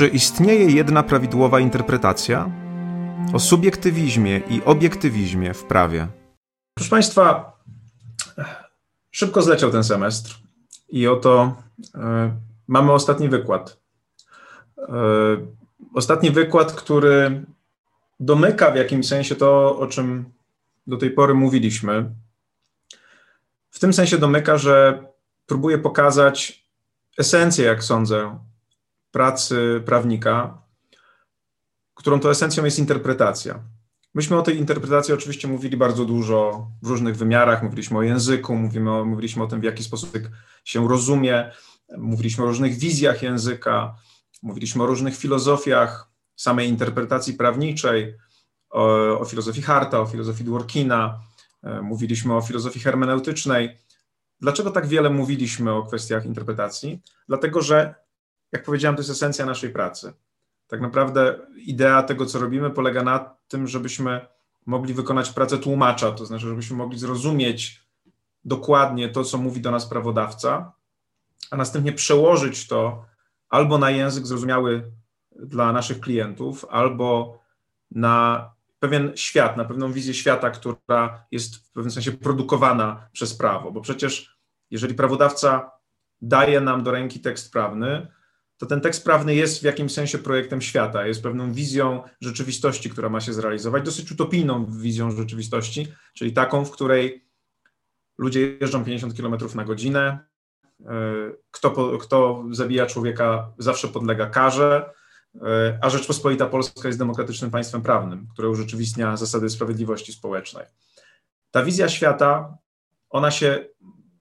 Czy istnieje jedna prawidłowa interpretacja? O subiektywizmie i obiektywizmie w prawie. Proszę Państwa, szybko zleciał ten semestr i oto y, mamy ostatni wykład. Y, ostatni wykład, który domyka w jakimś sensie to, o czym do tej pory mówiliśmy. W tym sensie domyka, że próbuje pokazać esencję, jak sądzę, pracy prawnika, którą to esencją jest interpretacja. Myśmy o tej interpretacji oczywiście mówili bardzo dużo w różnych wymiarach. Mówiliśmy o języku, mówimy o, mówiliśmy o tym, w jaki sposób się rozumie, mówiliśmy o różnych wizjach języka, mówiliśmy o różnych filozofiach samej interpretacji prawniczej, o, o filozofii Harta, o filozofii Dworkina, e, mówiliśmy o filozofii hermeneutycznej. Dlaczego tak wiele mówiliśmy o kwestiach interpretacji? Dlatego, że jak powiedziałem, to jest esencja naszej pracy. Tak naprawdę idea tego, co robimy, polega na tym, żebyśmy mogli wykonać pracę tłumacza, to znaczy, żebyśmy mogli zrozumieć dokładnie to, co mówi do nas prawodawca, a następnie przełożyć to albo na język zrozumiały dla naszych klientów, albo na pewien świat, na pewną wizję świata, która jest w pewnym sensie produkowana przez prawo, bo przecież jeżeli prawodawca daje nam do ręki tekst prawny, to ten tekst prawny jest w jakimś sensie projektem świata, jest pewną wizją rzeczywistości, która ma się zrealizować, dosyć utopijną wizją rzeczywistości, czyli taką, w której ludzie jeżdżą 50 km na godzinę, e, kto, kto zabija człowieka zawsze podlega karze, e, a Rzeczpospolita Polska jest demokratycznym państwem prawnym, które urzeczywistnia zasady sprawiedliwości społecznej. Ta wizja świata, ona się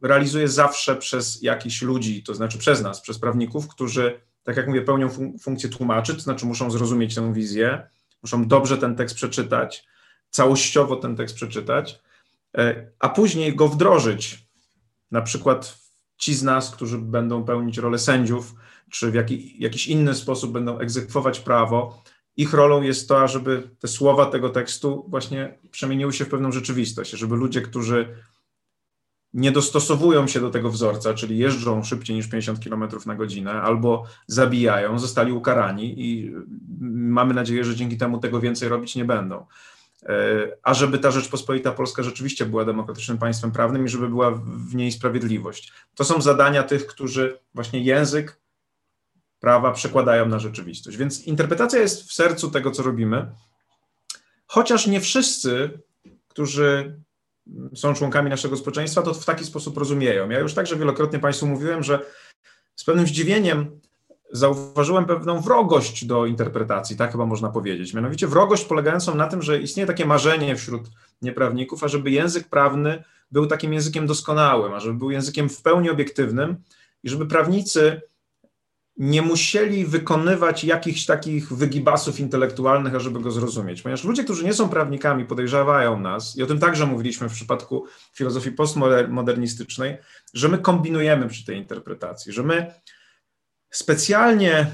realizuje zawsze przez jakichś ludzi, to znaczy przez nas, przez prawników, którzy tak jak mówię, pełnią fun funkcję tłumaczy, to znaczy muszą zrozumieć tę wizję, muszą dobrze ten tekst przeczytać, całościowo ten tekst przeczytać, e, a później go wdrożyć. Na przykład ci z nas, którzy będą pełnić rolę sędziów, czy w jaki, jakiś inny sposób będą egzekwować prawo, ich rolą jest to, żeby te słowa tego tekstu właśnie przemieniły się w pewną rzeczywistość, żeby ludzie, którzy nie dostosowują się do tego wzorca, czyli jeżdżą szybciej niż 50 km na godzinę albo zabijają, zostali ukarani i mamy nadzieję, że dzięki temu tego więcej robić nie będą. E, a żeby ta Rzeczpospolita Polska rzeczywiście była demokratycznym państwem prawnym i żeby była w niej sprawiedliwość. To są zadania tych, którzy właśnie język prawa przekładają na rzeczywistość. Więc interpretacja jest w sercu tego, co robimy, chociaż nie wszyscy, którzy są członkami naszego społeczeństwa, to w taki sposób rozumieją. Ja już także wielokrotnie Państwu mówiłem, że z pewnym zdziwieniem zauważyłem pewną wrogość do interpretacji, tak chyba można powiedzieć. Mianowicie wrogość polegającą na tym, że istnieje takie marzenie wśród nieprawników, ażeby język prawny był takim językiem doskonałym, ażeby był językiem w pełni obiektywnym i żeby prawnicy nie musieli wykonywać jakichś takich wygibasów intelektualnych, ażeby go zrozumieć. Ponieważ ludzie, którzy nie są prawnikami, podejrzewają nas, i o tym także mówiliśmy w przypadku filozofii postmodernistycznej, że my kombinujemy przy tej interpretacji, że my specjalnie e,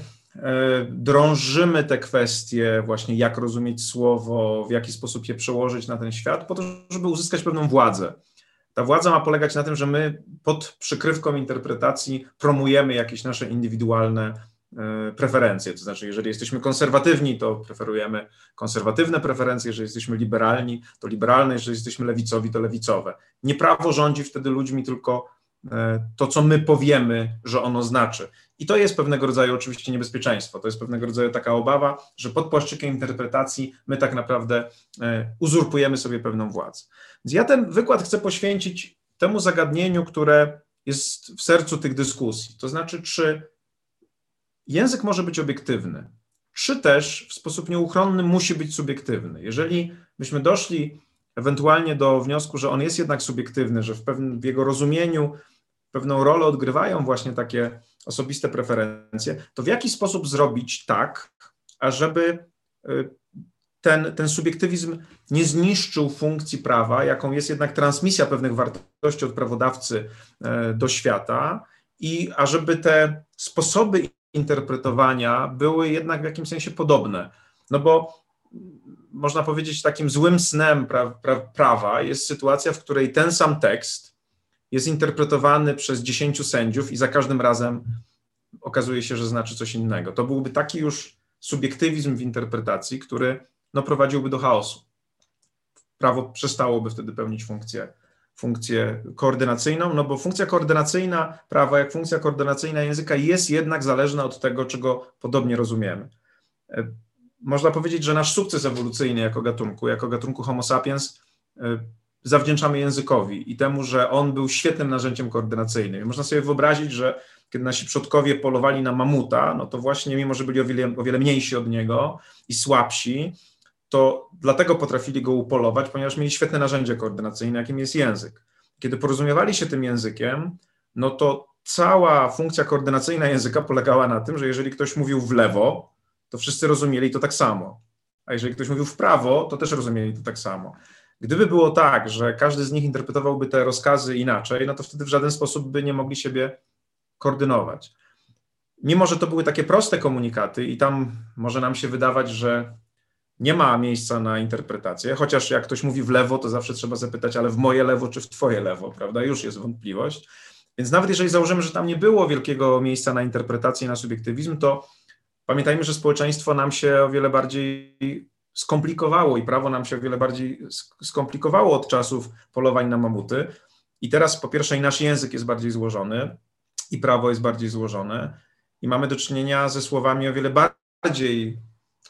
drążymy te kwestie, właśnie jak rozumieć słowo, w jaki sposób je przełożyć na ten świat, po to, żeby uzyskać pewną władzę. Ta władza ma polegać na tym, że my pod przykrywką interpretacji promujemy jakieś nasze indywidualne e, preferencje. To znaczy, jeżeli jesteśmy konserwatywni, to preferujemy konserwatywne preferencje, jeżeli jesteśmy liberalni, to liberalne, jeżeli jesteśmy lewicowi, to lewicowe. Nie prawo rządzi wtedy ludźmi, tylko e, to, co my powiemy, że ono znaczy. I to jest pewnego rodzaju oczywiście niebezpieczeństwo. To jest pewnego rodzaju taka obawa, że pod płaszczykiem interpretacji my tak naprawdę e, uzurpujemy sobie pewną władzę. Więc ja ten wykład chcę poświęcić temu zagadnieniu, które jest w sercu tych dyskusji. To znaczy, czy język może być obiektywny, czy też w sposób nieuchronny musi być subiektywny. Jeżeli byśmy doszli ewentualnie do wniosku, że on jest jednak subiektywny, że w, pewnym, w jego rozumieniu pewną rolę odgrywają właśnie takie osobiste preferencje, to w jaki sposób zrobić tak, ażeby y, ten, ten subiektywizm nie zniszczył funkcji prawa, jaką jest jednak transmisja pewnych wartości od prawodawcy e, do świata, i ażeby te sposoby interpretowania były jednak w jakimś sensie podobne. No bo można powiedzieć, takim złym snem pra, pra, prawa jest sytuacja, w której ten sam tekst jest interpretowany przez dziesięciu sędziów i za każdym razem okazuje się, że znaczy coś innego. To byłby taki już subiektywizm w interpretacji, który no, prowadziłby do chaosu. Prawo przestałoby wtedy pełnić funkcję, funkcję koordynacyjną, no bo funkcja koordynacyjna prawa, jak funkcja koordynacyjna języka jest jednak zależna od tego, czego podobnie rozumiemy. E, można powiedzieć, że nasz sukces ewolucyjny jako gatunku, jako gatunku Homo sapiens, e, zawdzięczamy językowi i temu, że on był świetnym narzędziem koordynacyjnym. Można sobie wyobrazić, że kiedy nasi przodkowie polowali na mamuta, no to właśnie mimo, że byli o wiele, o wiele mniejsi od niego i słabsi, to dlatego potrafili go upolować, ponieważ mieli świetne narzędzie koordynacyjne, jakim jest język. Kiedy porozumiewali się tym językiem, no to cała funkcja koordynacyjna języka polegała na tym, że jeżeli ktoś mówił w lewo, to wszyscy rozumieli to tak samo. A jeżeli ktoś mówił w prawo, to też rozumieli to tak samo. Gdyby było tak, że każdy z nich interpretowałby te rozkazy inaczej, no to wtedy w żaden sposób by nie mogli siebie koordynować. Mimo, że to były takie proste komunikaty, i tam może nam się wydawać, że nie ma miejsca na interpretację, chociaż jak ktoś mówi w lewo, to zawsze trzeba zapytać, ale w moje lewo czy w twoje lewo, prawda? Już jest wątpliwość. Więc nawet jeżeli założymy, że tam nie było wielkiego miejsca na interpretację, na subiektywizm, to pamiętajmy, że społeczeństwo nam się o wiele bardziej skomplikowało i prawo nam się o wiele bardziej skomplikowało od czasów polowań na mamuty. I teraz po pierwsze i nasz język jest bardziej złożony i prawo jest bardziej złożone i mamy do czynienia ze słowami o wiele bardziej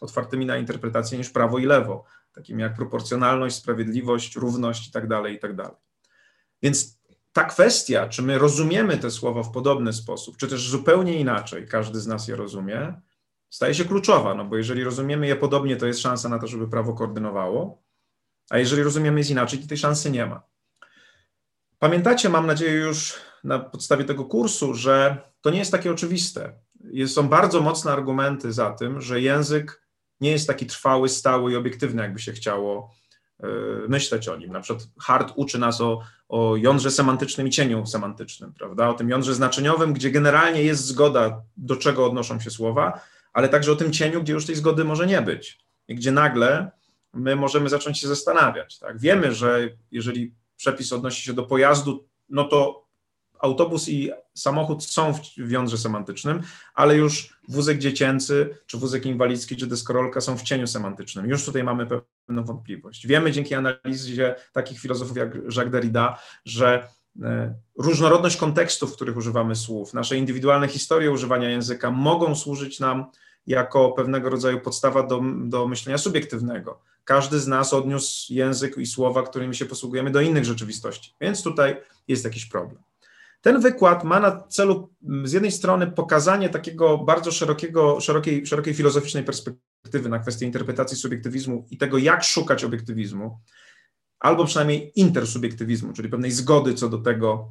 otwartymi na interpretację niż prawo i lewo, takimi jak proporcjonalność, sprawiedliwość, równość itd., tak itd. Tak Więc ta kwestia, czy my rozumiemy te słowa w podobny sposób, czy też zupełnie inaczej, każdy z nas je rozumie, staje się kluczowa, no bo jeżeli rozumiemy je podobnie, to jest szansa na to, żeby prawo koordynowało, a jeżeli rozumiemy je inaczej, to tej szansy nie ma. Pamiętacie, mam nadzieję, już na podstawie tego kursu, że to nie jest takie oczywiste. Są bardzo mocne argumenty za tym, że język nie jest taki trwały, stały i obiektywny, jakby się chciało e, myśleć o nim. Na przykład Hart uczy nas o, o jądrze semantycznym i cieniu semantycznym, prawda? O tym jądrze znaczeniowym, gdzie generalnie jest zgoda, do czego odnoszą się słowa, ale także o tym cieniu, gdzie już tej zgody może nie być i gdzie nagle my możemy zacząć się zastanawiać. Tak? Wiemy, że jeżeli przepis odnosi się do pojazdu, no to autobus i samochód są w jądrze semantycznym, ale już wózek dziecięcy, czy wózek inwalidzki, czy deskorolka są w cieniu semantycznym. Już tutaj mamy pewną wątpliwość. Wiemy dzięki analizie takich filozofów jak Jacques Derrida, że e, różnorodność kontekstów, w których używamy słów, nasze indywidualne historie używania języka mogą służyć nam jako pewnego rodzaju podstawa do, do myślenia subiektywnego. Każdy z nas odniósł język i słowa, którymi się posługujemy, do innych rzeczywistości, więc tutaj jest jakiś problem. Ten wykład ma na celu z jednej strony pokazanie takiego bardzo szerokiego, szerokiej, szerokiej filozoficznej perspektywy na kwestię interpretacji subiektywizmu i tego, jak szukać obiektywizmu, albo przynajmniej intersubiektywizmu, czyli pewnej zgody co do tego,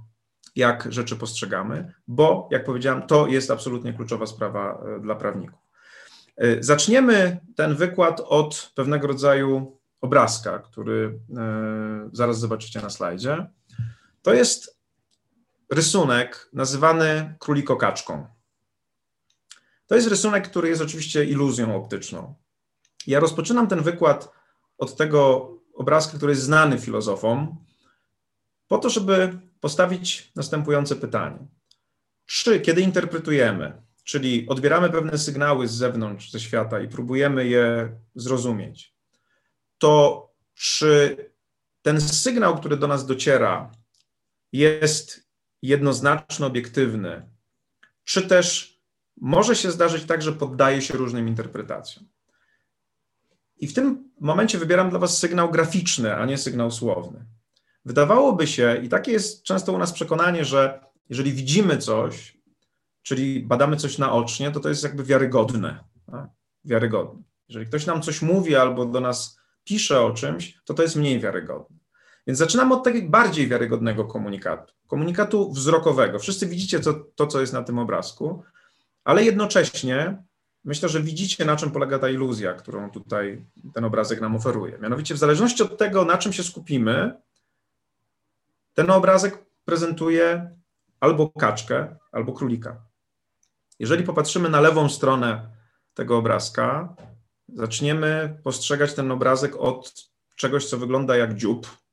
jak rzeczy postrzegamy, bo, jak powiedziałem, to jest absolutnie kluczowa sprawa e, dla prawników. E, zaczniemy ten wykład od pewnego rodzaju obrazka, który e, zaraz zobaczycie na slajdzie. To jest rysunek nazywany królikokaczką. To jest rysunek, który jest oczywiście iluzją optyczną. Ja rozpoczynam ten wykład od tego obrazka, który jest znany filozofom, po to, żeby postawić następujące pytanie. Czy kiedy interpretujemy czyli odbieramy pewne sygnały z zewnątrz, ze świata i próbujemy je zrozumieć, to czy ten sygnał, który do nas dociera, jest jednoznaczny, obiektywny, czy też może się zdarzyć tak, że poddaje się różnym interpretacjom. I w tym momencie wybieram dla Was sygnał graficzny, a nie sygnał słowny. Wydawałoby się, i takie jest często u nas przekonanie, że jeżeli widzimy coś, czyli badamy coś naocznie, to to jest jakby wiarygodne. Tak? Wiarygodne. Jeżeli ktoś nam coś mówi albo do nas pisze o czymś, to to jest mniej wiarygodne. Więc zaczynamy od takiego bardziej wiarygodnego komunikatu, komunikatu wzrokowego. Wszyscy widzicie to, to, co jest na tym obrazku, ale jednocześnie myślę, że widzicie, na czym polega ta iluzja, którą tutaj ten obrazek nam oferuje. Mianowicie, w zależności od tego, na czym się skupimy, ten obrazek prezentuje albo kaczkę, albo królika. Jeżeli popatrzymy na lewą stronę tego obrazka, zaczniemy postrzegać ten obrazek od czegoś, co wygląda jak dziób.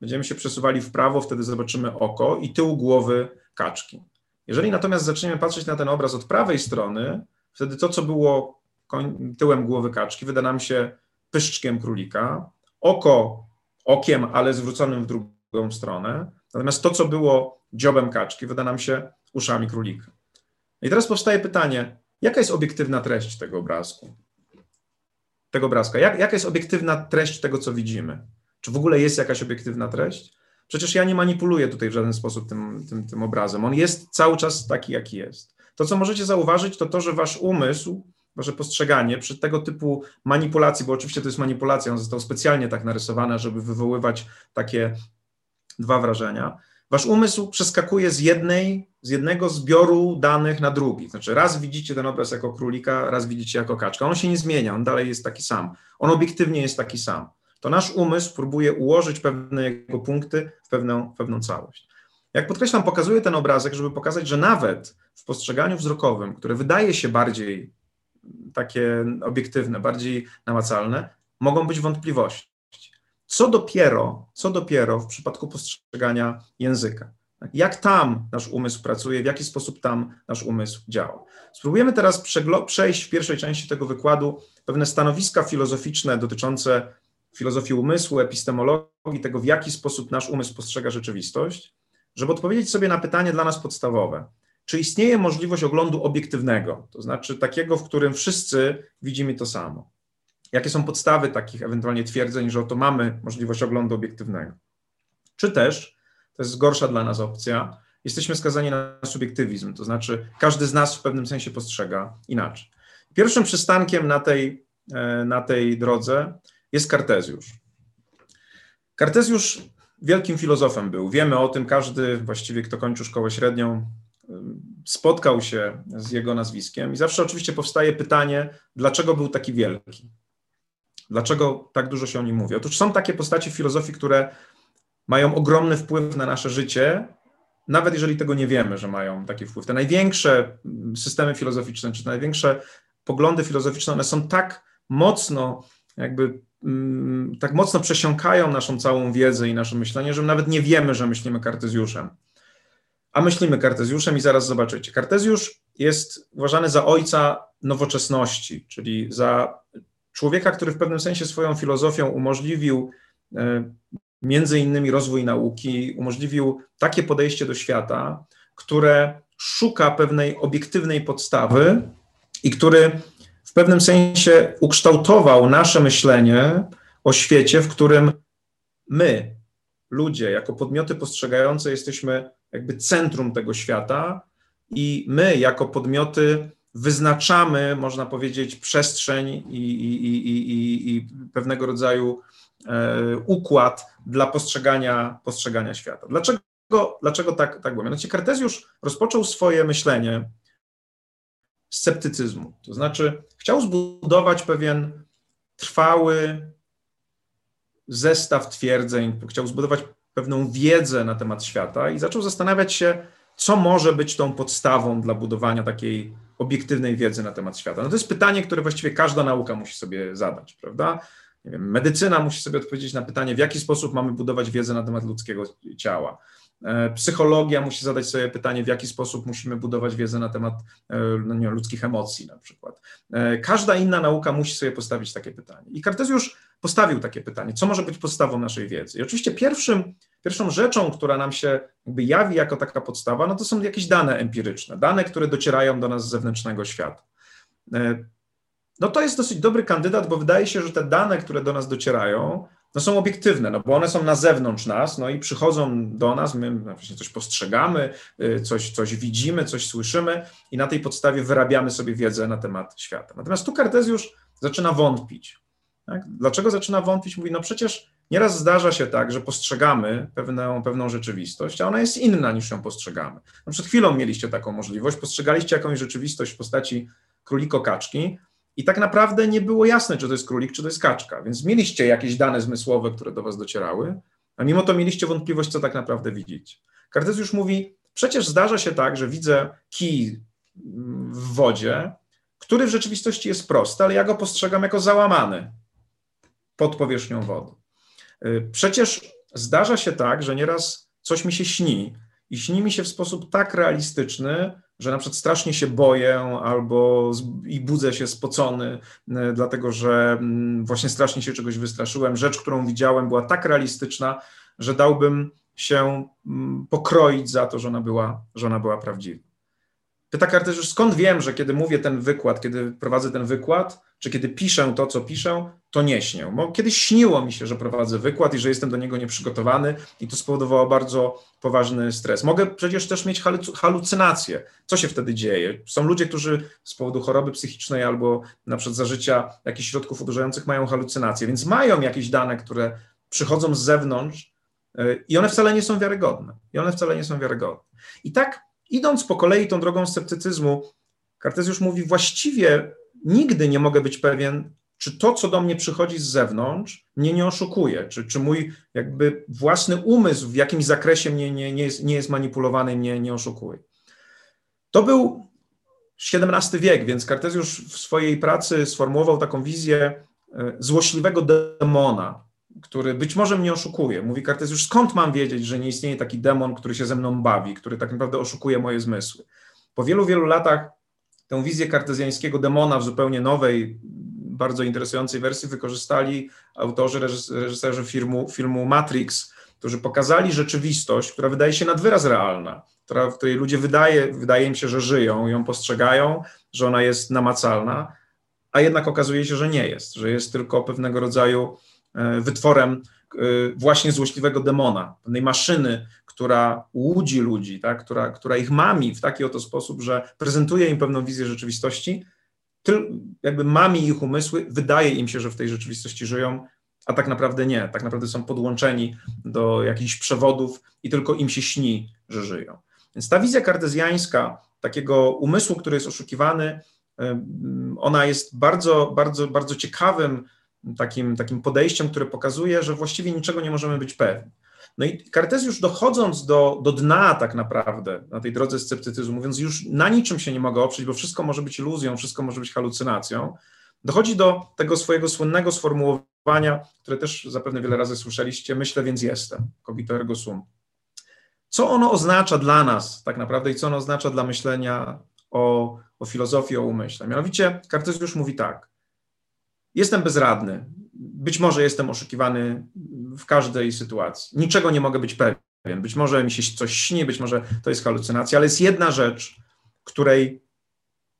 Będziemy się przesuwali w prawo, wtedy zobaczymy oko i tył głowy kaczki. Jeżeli natomiast zaczniemy patrzeć na ten obraz od prawej strony, wtedy to, co było tyłem głowy kaczki, wyda nam się pyszczkiem królika, oko okiem, ale zwróconym w drugą stronę, natomiast to, co było dziobem kaczki, wyda nam się uszami królika. I teraz powstaje pytanie, jaka jest obiektywna treść tego obrazku? Tego obrazka. Jak, jaka jest obiektywna treść tego, co widzimy? Czy w ogóle jest jakaś obiektywna treść? Przecież ja nie manipuluję tutaj w żaden sposób tym, tym, tym obrazem. On jest cały czas taki, jaki jest. To, co możecie zauważyć, to to, że wasz umysł, wasze postrzeganie przy tego typu manipulacji, bo oczywiście to jest manipulacja, on został specjalnie tak narysowany, żeby wywoływać takie dwa wrażenia. Wasz umysł przeskakuje z jednej, z jednego zbioru danych na drugi. Znaczy, raz widzicie ten obraz jako królika, raz widzicie jako kaczka. On się nie zmienia, on dalej jest taki sam. On obiektywnie jest taki sam to nasz umysł próbuje ułożyć pewne jego punkty w pewną, pewną całość. Jak podkreślam, pokazuję ten obrazek, żeby pokazać, że nawet w postrzeganiu wzrokowym, które wydaje się bardziej takie obiektywne, bardziej namacalne, mogą być wątpliwości. Co dopiero, co dopiero w przypadku postrzegania języka? Jak tam nasz umysł pracuje, w jaki sposób tam nasz umysł działa? Spróbujemy teraz przejść w pierwszej części tego wykładu pewne stanowiska filozoficzne dotyczące filozofii umysłu, epistemologii, tego w jaki sposób nasz umysł postrzega rzeczywistość, żeby odpowiedzieć sobie na pytanie dla nas podstawowe. Czy istnieje możliwość oglądu obiektywnego, to znaczy takiego, w którym wszyscy widzimy to samo? Jakie są podstawy takich ewentualnie twierdzeń, że oto mamy możliwość oglądu obiektywnego? Czy też, to jest gorsza dla nas opcja, jesteśmy skazani na subiektywizm, to znaczy każdy z nas w pewnym sensie postrzega inaczej. Pierwszym przystankiem na tej, e, na tej drodze jest Kartezjusz. Kartezjusz wielkim filozofem był. Wiemy o tym, każdy właściwie, kto kończył szkołę średnią, spotkał się z jego nazwiskiem i zawsze oczywiście powstaje pytanie, dlaczego był taki wielki? Dlaczego tak dużo się o nim mówi? Otóż są takie postacie w filozofii, które mają ogromny wpływ na nasze życie, nawet jeżeli tego nie wiemy, że mają taki wpływ. Te największe systemy filozoficzne, czy największe poglądy filozoficzne, one są tak mocno jakby tak mocno przesiąkają naszą całą wiedzę i nasze myślenie, że nawet nie wiemy, że myślimy Kartezjuszem. A myślimy Kartezjuszem i zaraz zobaczycie. Kartezjusz jest uważany za ojca nowoczesności, czyli za człowieka, który w pewnym sensie swoją filozofią umożliwił e, między innymi rozwój nauki, umożliwił takie podejście do świata, które szuka pewnej obiektywnej podstawy i który pewnym sensie ukształtował nasze myślenie o świecie, w którym my, ludzie, jako podmioty postrzegające, jesteśmy jakby centrum tego świata i my, jako podmioty, wyznaczamy, można powiedzieć, przestrzeń i, i, i, i pewnego rodzaju e, układ dla postrzegania, postrzegania świata. Dlaczego, dlaczego tak, tak było? Mianowicie Kartezjusz rozpoczął swoje myślenie sceptycyzmu. To znaczy, chciał zbudować pewien trwały zestaw twierdzeń, chciał zbudować pewną wiedzę na temat świata i zaczął zastanawiać się, co może być tą podstawą dla budowania takiej obiektywnej wiedzy na temat świata. No to jest pytanie, które właściwie każda nauka musi sobie zadać, prawda? Wiem, medycyna musi sobie odpowiedzieć na pytanie, w jaki sposób mamy budować wiedzę na temat ludzkiego ciała. E, psychologia musi zadać sobie pytanie, w jaki sposób musimy budować wiedzę na temat e, no nie, ludzkich emocji na przykład. E, każda inna nauka musi sobie postawić takie pytanie. I Kartezjusz postawił takie pytanie, co może być podstawą naszej wiedzy. I oczywiście pierwszym, pierwszą rzeczą, która nam się jakby jawi jako taka podstawa, no to są jakieś dane empiryczne, dane, które docierają do nas z zewnętrznego świata. No to jest dosyć dobry kandydat, bo wydaje się, że te dane, które do nas docierają, no są obiektywne, no bo one są na zewnątrz nas, no i przychodzą do nas, my właśnie coś postrzegamy, y, coś, coś widzimy, coś słyszymy i na tej podstawie wyrabiamy sobie wiedzę na temat świata. Natomiast tu Kartezjusz zaczyna wątpić. Tak? Dlaczego zaczyna wątpić? Mówi, no przecież nieraz zdarza się tak, że postrzegamy pewną, pewną rzeczywistość, a ona jest inna niż ją postrzegamy. No przed chwilą mieliście taką możliwość, postrzegaliście jakąś rzeczywistość w postaci króliko-kaczki, i tak naprawdę nie było jasne, czy to jest królik, czy to jest kaczka. Więc mieliście jakieś dane zmysłowe, które do was docierały, a mimo to mieliście wątpliwość, co tak naprawdę widzieć. już mówi, przecież zdarza się tak, że widzę kij w wodzie, który w rzeczywistości jest prosty, ale ja go postrzegam jako załamany pod powierzchnią wody. Y, przecież zdarza się tak, że nieraz coś mi się śni i śni mi się w sposób tak realistyczny, że na przykład strasznie się boję albo i budzę się spocony, e, dlatego że mm, właśnie strasznie się czegoś wystraszyłem. Rzecz, którą widziałem, była tak realistyczna, że dałbym się mm, pokroić za to, że ona była, że ona była prawdziwa. Pyta Kartezjusz, skąd wiem, że kiedy mówię ten wykład, kiedy prowadzę ten wykład, czy kiedy piszę to, co piszę, to nie śnię. Bo kiedyś śniło mi się, że prowadzę wykład i że jestem do niego nieprzygotowany i to spowodowało bardzo poważny stres. Mogę przecież też mieć halucynacje. Co się wtedy dzieje? Są ludzie, którzy z powodu choroby psychicznej albo na przykład zażycia jakichś środków odurzających mają halucynacje, więc mają jakieś dane, które przychodzą z zewnątrz y, i one wcale nie są wiarygodne. I one wcale nie są wiarygodne. I tak idąc po kolei tą drogą sceptycyzmu, Kartezjusz mówi, właściwie nigdy nie mogę być pewien, czy to, co do mnie przychodzi z zewnątrz, mnie nie oszukuje, czy, czy mój jakby własny umysł w jakimś zakresie mnie nie, nie, jest, nie jest manipulowany i mnie nie oszukuje. To był XVII wiek, więc Kartezjusz w swojej pracy sformułował taką wizję e, złośliwego demona, który być może mnie oszukuje. Mówi Kartezjusz, skąd mam wiedzieć, że nie istnieje taki demon, który się ze mną bawi, który tak naprawdę oszukuje moje zmysły. Po wielu, wielu latach tę wizję kartezjańskiego demona w zupełnie nowej, bardzo interesującej wersji wykorzystali autorzy, reżyserzy filmu, filmu Matrix, którzy pokazali rzeczywistość, która wydaje się nad wyraz realna, która, w której ludzie wydaje, wydaje im się, że żyją, ją postrzegają, że ona jest namacalna, a jednak okazuje się, że nie jest, że jest tylko pewnego rodzaju e, wytworem e, właśnie złośliwego demona, pewnej maszyny, która łudzi ludzi, tak? która, która ich mami w taki oto sposób, że prezentuje im pewną wizję rzeczywistości, jakby mami ich umysły, wydaje im się, że w tej rzeczywistości żyją, a tak naprawdę nie. Tak naprawdę są podłączeni do jakichś przewodów i tylko im się śni, że żyją. Więc ta wizja kartezjańska takiego umysłu, który jest oszukiwany, ona jest bardzo, bardzo, bardzo ciekawym takim, takim podejściem, które pokazuje, że właściwie niczego nie możemy być pewni. No i Kartezjusz dochodząc do, do dna tak naprawdę na tej drodze sceptycyzmu, mówiąc już na niczym się nie mogę oprzeć, bo wszystko może być iluzją, wszystko może być halucynacją, dochodzi do tego swojego słynnego sformułowania, które też zapewne wiele razy słyszeliście, myślę więc jestem, cogito ergo sum. Co ono oznacza dla nas tak naprawdę i co ono oznacza dla myślenia o, o filozofii, o umyśle? Mianowicie Kartezjusz mówi tak, jestem bezradny, być może jestem oszukiwany w każdej sytuacji. Niczego nie mogę być pewien. Być może mi się coś śni, być może to jest halucynacja, ale jest jedna rzecz, której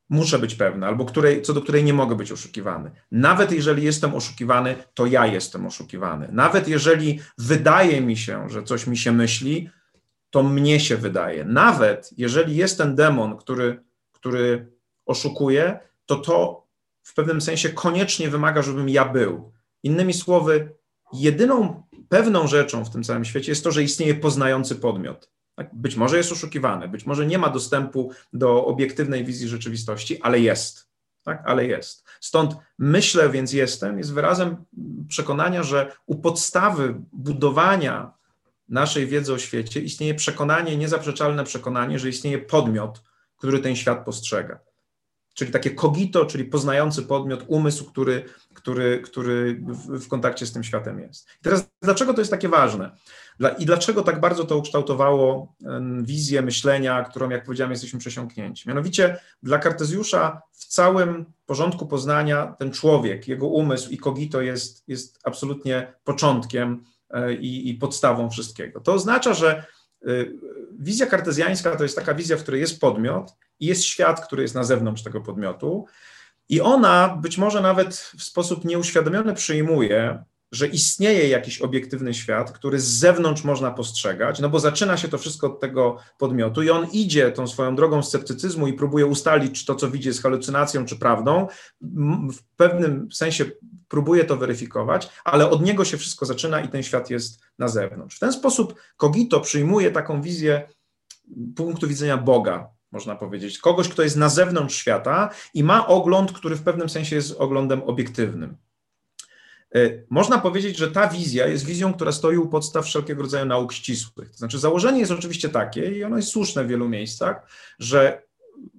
muszę być pewny, albo której, co do której nie mogę być oszukiwany. Nawet jeżeli jestem oszukiwany, to ja jestem oszukiwany. Nawet jeżeli wydaje mi się, że coś mi się myśli, to mnie się wydaje. Nawet jeżeli jest ten demon, który, który oszukuje, to to w pewnym sensie koniecznie wymaga, żebym ja był. Innymi słowy, jedyną pewną rzeczą w tym całym świecie jest to, że istnieje poznający podmiot. Tak? Być może jest oszukiwany, być może nie ma dostępu do obiektywnej wizji rzeczywistości, ale jest. Tak? Ale jest. Stąd myślę, więc jestem, jest wyrazem przekonania, że u podstawy budowania naszej wiedzy o świecie istnieje przekonanie, niezaprzeczalne przekonanie, że istnieje podmiot, który ten świat postrzega czyli takie kogito, czyli poznający podmiot, umysł, który, który, który w, kontakcie z tym światem jest. I teraz dlaczego to jest takie ważne? Dla, I dlaczego tak bardzo to ukształtowało wizję myślenia, którą, jak powiedziałem, jesteśmy przesiąknięci? Mianowicie dla Kartezjusza w całym porządku poznania ten człowiek, jego umysł i kogito jest, jest absolutnie początkiem e, i, i podstawą wszystkiego. To oznacza, że wizja kartezjańska to jest taka wizja, w której jest podmiot, i jest świat, który jest na zewnątrz tego podmiotu. I ona być może nawet w sposób nieuświadomiony przyjmuje, że istnieje jakiś obiektywny świat, który z zewnątrz można postrzegać, no bo zaczyna się to wszystko od tego podmiotu i on idzie tą swoją drogą sceptycyzmu i próbuje ustalić, czy to, co widzi, jest halucynacją, czy prawdą. W pewnym sensie próbuje to weryfikować, ale od niego się wszystko zaczyna i ten świat jest na zewnątrz. W ten sposób Kogito przyjmuje taką wizję punktu widzenia Boga, można powiedzieć. Kogoś, kto jest na zewnątrz świata i ma ogląd, który w pewnym sensie jest oglądem obiektywnym. E, można powiedzieć, że ta wizja jest wizją, która stoi u podstaw wszelkiego rodzaju nauk ścisłych. To znaczy, założenie jest oczywiście takie, i ono jest słuszne w wielu miejscach, że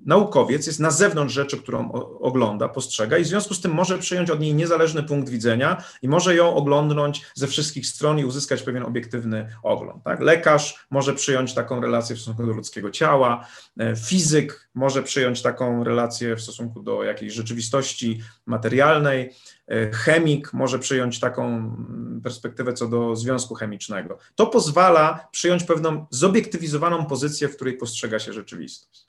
naukowiec jest na zewnątrz rzeczy, którą ogląda, postrzega i w związku z tym może przyjąć od niej niezależny punkt widzenia i może ją oglądnąć ze wszystkich stron i uzyskać pewien obiektywny ogląd. Tak? Lekarz może przyjąć taką relację w stosunku do ludzkiego ciała, e, fizyk może przyjąć taką relację w stosunku do jakiejś rzeczywistości materialnej, chemik może przyjąć taką perspektywę co do związku chemicznego. To pozwala przyjąć pewną zobiektywizowaną pozycję, w której postrzega się rzeczywistość.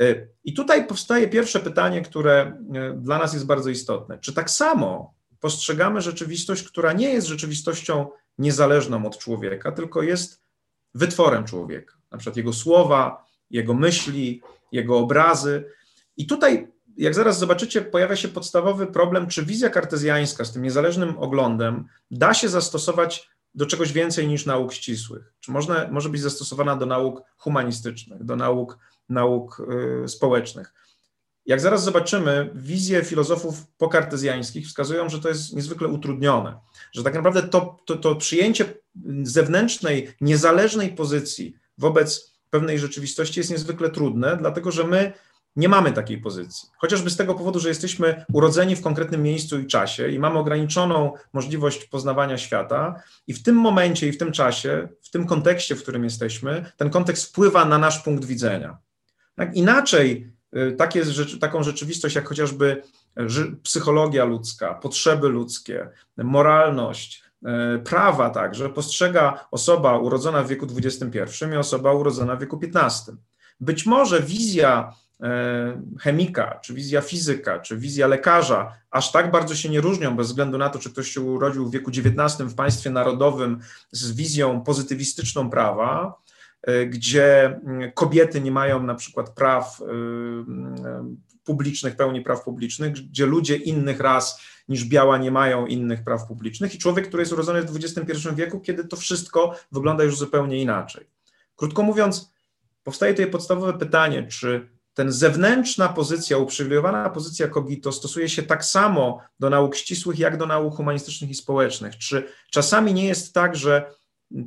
E, I tutaj powstaje pierwsze pytanie, które e, dla nas jest bardzo istotne. Czy tak samo postrzegamy rzeczywistość, która nie jest rzeczywistością niezależną od człowieka, tylko jest wytworem człowieka, na przykład jego słowa, jego myśli, jego obrazy. I tutaj, jak zaraz zobaczycie, pojawia się podstawowy problem, czy wizja kartezjańska z tym niezależnym oglądem da się zastosować do czegoś więcej niż nauk ścisłych? Czy można, może być zastosowana do nauk humanistycznych, do nauk nauk y, społecznych. Jak zaraz zobaczymy, wizje filozofów pokartezjańskich wskazują, że to jest niezwykle utrudnione, że tak naprawdę to, to, to przyjęcie zewnętrznej, niezależnej pozycji wobec pewnej rzeczywistości jest niezwykle trudne, dlatego że my nie mamy takiej pozycji. Chociażby z tego powodu, że jesteśmy urodzeni w konkretnym miejscu i czasie i mamy ograniczoną możliwość poznawania świata, i w tym momencie i w tym czasie, w tym kontekście, w którym jesteśmy, ten kontekst wpływa na nasz punkt widzenia. Tak? Inaczej y, takie, taką rzeczywistość, jak chociażby psychologia ludzka, potrzeby ludzkie, moralność, y, prawa także, postrzega osoba urodzona w wieku XXI i osoba urodzona w wieku XV. Być może wizja y, chemika, czy wizja fizyka, czy wizja lekarza aż tak bardzo się nie różnią, bez względu na to, czy ktoś się urodził w wieku XIX w państwie narodowym z wizją pozytywistyczną prawa, E, gdzie mm, kobiety nie mają na przykład praw y, publicznych, pełni praw publicznych, gdzie ludzie innych ras niż biała nie mają innych praw publicznych i człowiek, który jest urodzony w XXI wieku, kiedy to wszystko wygląda już zupełnie inaczej. Krótko mówiąc, powstaje tutaj podstawowe pytanie, czy ten zewnętrzna pozycja, uprzywilejowana pozycja kogito stosuje się tak samo do nauk ścisłych, jak do nauk humanistycznych i społecznych? Czy czasami nie jest tak, że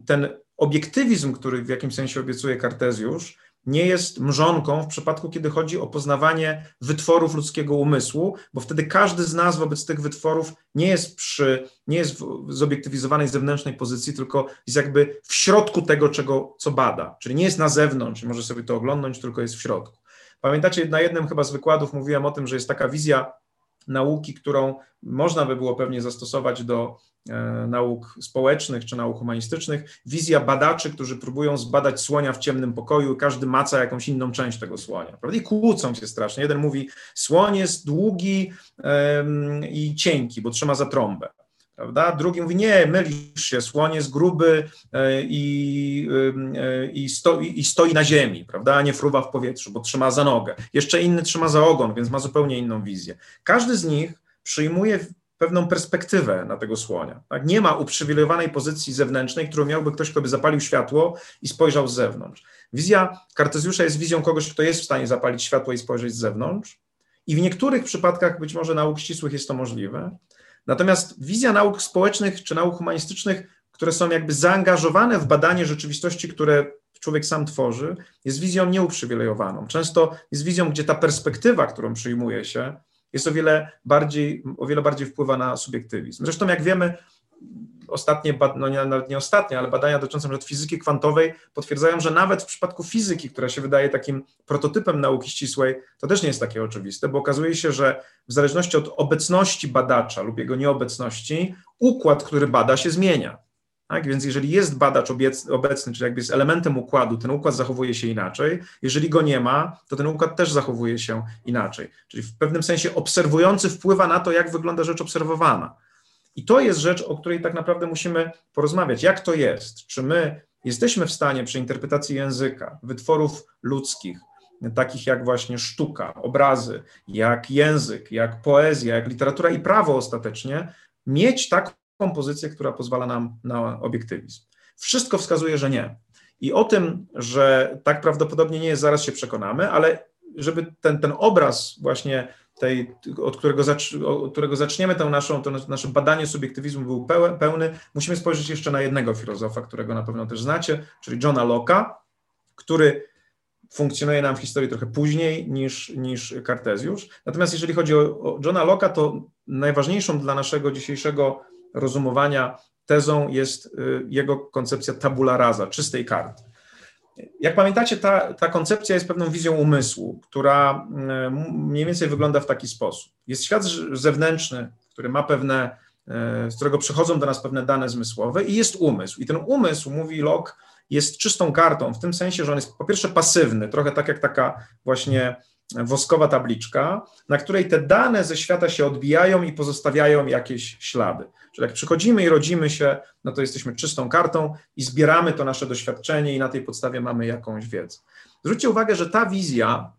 ten obiektywizm, który w jakimś sensie obiecuje Kartezjusz, nie jest mrzonką w przypadku, kiedy chodzi o poznawanie wytworów ludzkiego umysłu, bo wtedy każdy z nas wobec tych wytworów nie jest przy, nie jest w zobiektywizowanej zewnętrznej pozycji, tylko jest jakby w środku tego, czego, co bada, czyli nie jest na zewnątrz, może sobie to oglądnąć, tylko jest w środku. Pamiętacie, na jednym chyba z wykładów mówiłem o tym, że jest taka wizja nauki, którą można by było pewnie zastosować do e, nauk społecznych czy nauk humanistycznych. Wizja badaczy, którzy próbują zbadać słonia w ciemnym pokoju, każdy maca jakąś inną część tego słonia. Prawda? I kłócą się strasznie. Jeden mówi, słoń jest długi i cienki, bo trzyma za trąbę prawda? Drugi mówi, nie, mylisz się, słoń jest gruby e, i, e, i, stoi, i stoi na ziemi, prawda, a nie fruwa w powietrzu, bo trzyma za nogę. Jeszcze inny trzyma za ogon, więc ma zupełnie inną wizję. Każdy z nich przyjmuje pewną perspektywę na tego słonia. Tak? Nie ma uprzywilejowanej pozycji zewnętrznej, którą miałby ktoś, kto by zapalił światło i spojrzał z zewnątrz. Wizja Kartezjusza jest wizją kogoś, kto jest w stanie zapalić światło i spojrzeć z zewnątrz. I w niektórych przypadkach, być może nauk ścisłych, jest to możliwe, Natomiast wizja nauk społecznych czy nauk humanistycznych, które są jakby zaangażowane w badanie rzeczywistości, które człowiek sam tworzy, jest wizją nieuprzywilejowaną. Często jest wizją, gdzie ta perspektywa, którą przyjmuje się, jest o wiele bardziej, o wiele bardziej wpływa na subiektywizm. Zresztą, jak wiemy, ostatnie, no nie, nawet nie ostatnie, ale badania dotyczące fizyki kwantowej potwierdzają, że nawet w przypadku fizyki, która się wydaje takim prototypem nauki ścisłej, to też nie jest takie oczywiste, bo okazuje się, że w zależności od obecności badacza lub jego nieobecności, układ, który bada, się zmienia. Tak? Więc jeżeli jest badacz obecny, czyli jakby jest elementem układu, ten układ zachowuje się inaczej. Jeżeli go nie ma, to ten układ też zachowuje się inaczej. Czyli w pewnym sensie obserwujący wpływa na to, jak wygląda rzecz obserwowana. I to jest rzecz, o której tak naprawdę musimy porozmawiać. Jak to jest? Czy my jesteśmy w stanie przy interpretacji języka, wytworów ludzkich, takich jak właśnie sztuka, obrazy, jak język, jak poezja, jak literatura i prawo ostatecznie, mieć taką pozycję, która pozwala nam na obiektywizm. Wszystko wskazuje, że nie. I o tym, że tak prawdopodobnie nie jest, zaraz się przekonamy, ale żeby ten, ten obraz właśnie tej, od którego, od którego zaczniemy tę naszą, to nasze badanie subiektywizmu był pełny, musimy spojrzeć jeszcze na jednego filozofa, którego na pewno też znacie, czyli Johna Locke'a, który funkcjonuje nam w historii trochę później niż, niż Kartezjusz. Natomiast jeżeli chodzi o, o Johna Locke'a, to najważniejszą dla naszego dzisiejszego rozumowania tezą jest y, jego koncepcja tabula rasa, czystej karty. Jak pamiętacie, ta, ta koncepcja jest pewną wizją umysłu, która y, mniej więcej wygląda w taki sposób. Jest świat zewnętrzny, który ma pewne, y, z którego przychodzą do nas pewne dane zmysłowe i jest umysł. I ten umysł, mówi Locke, jest czystą kartą, w tym sensie, że on jest po pierwsze pasywny, trochę tak jak taka właśnie woskowa tabliczka, na której te dane ze świata się odbijają i pozostawiają jakieś ślady. Czyli jak przychodzimy i rodzimy się, no to jesteśmy czystą kartą i zbieramy to nasze doświadczenie i na tej podstawie mamy jakąś wiedzę. Zwróćcie uwagę, że ta wizja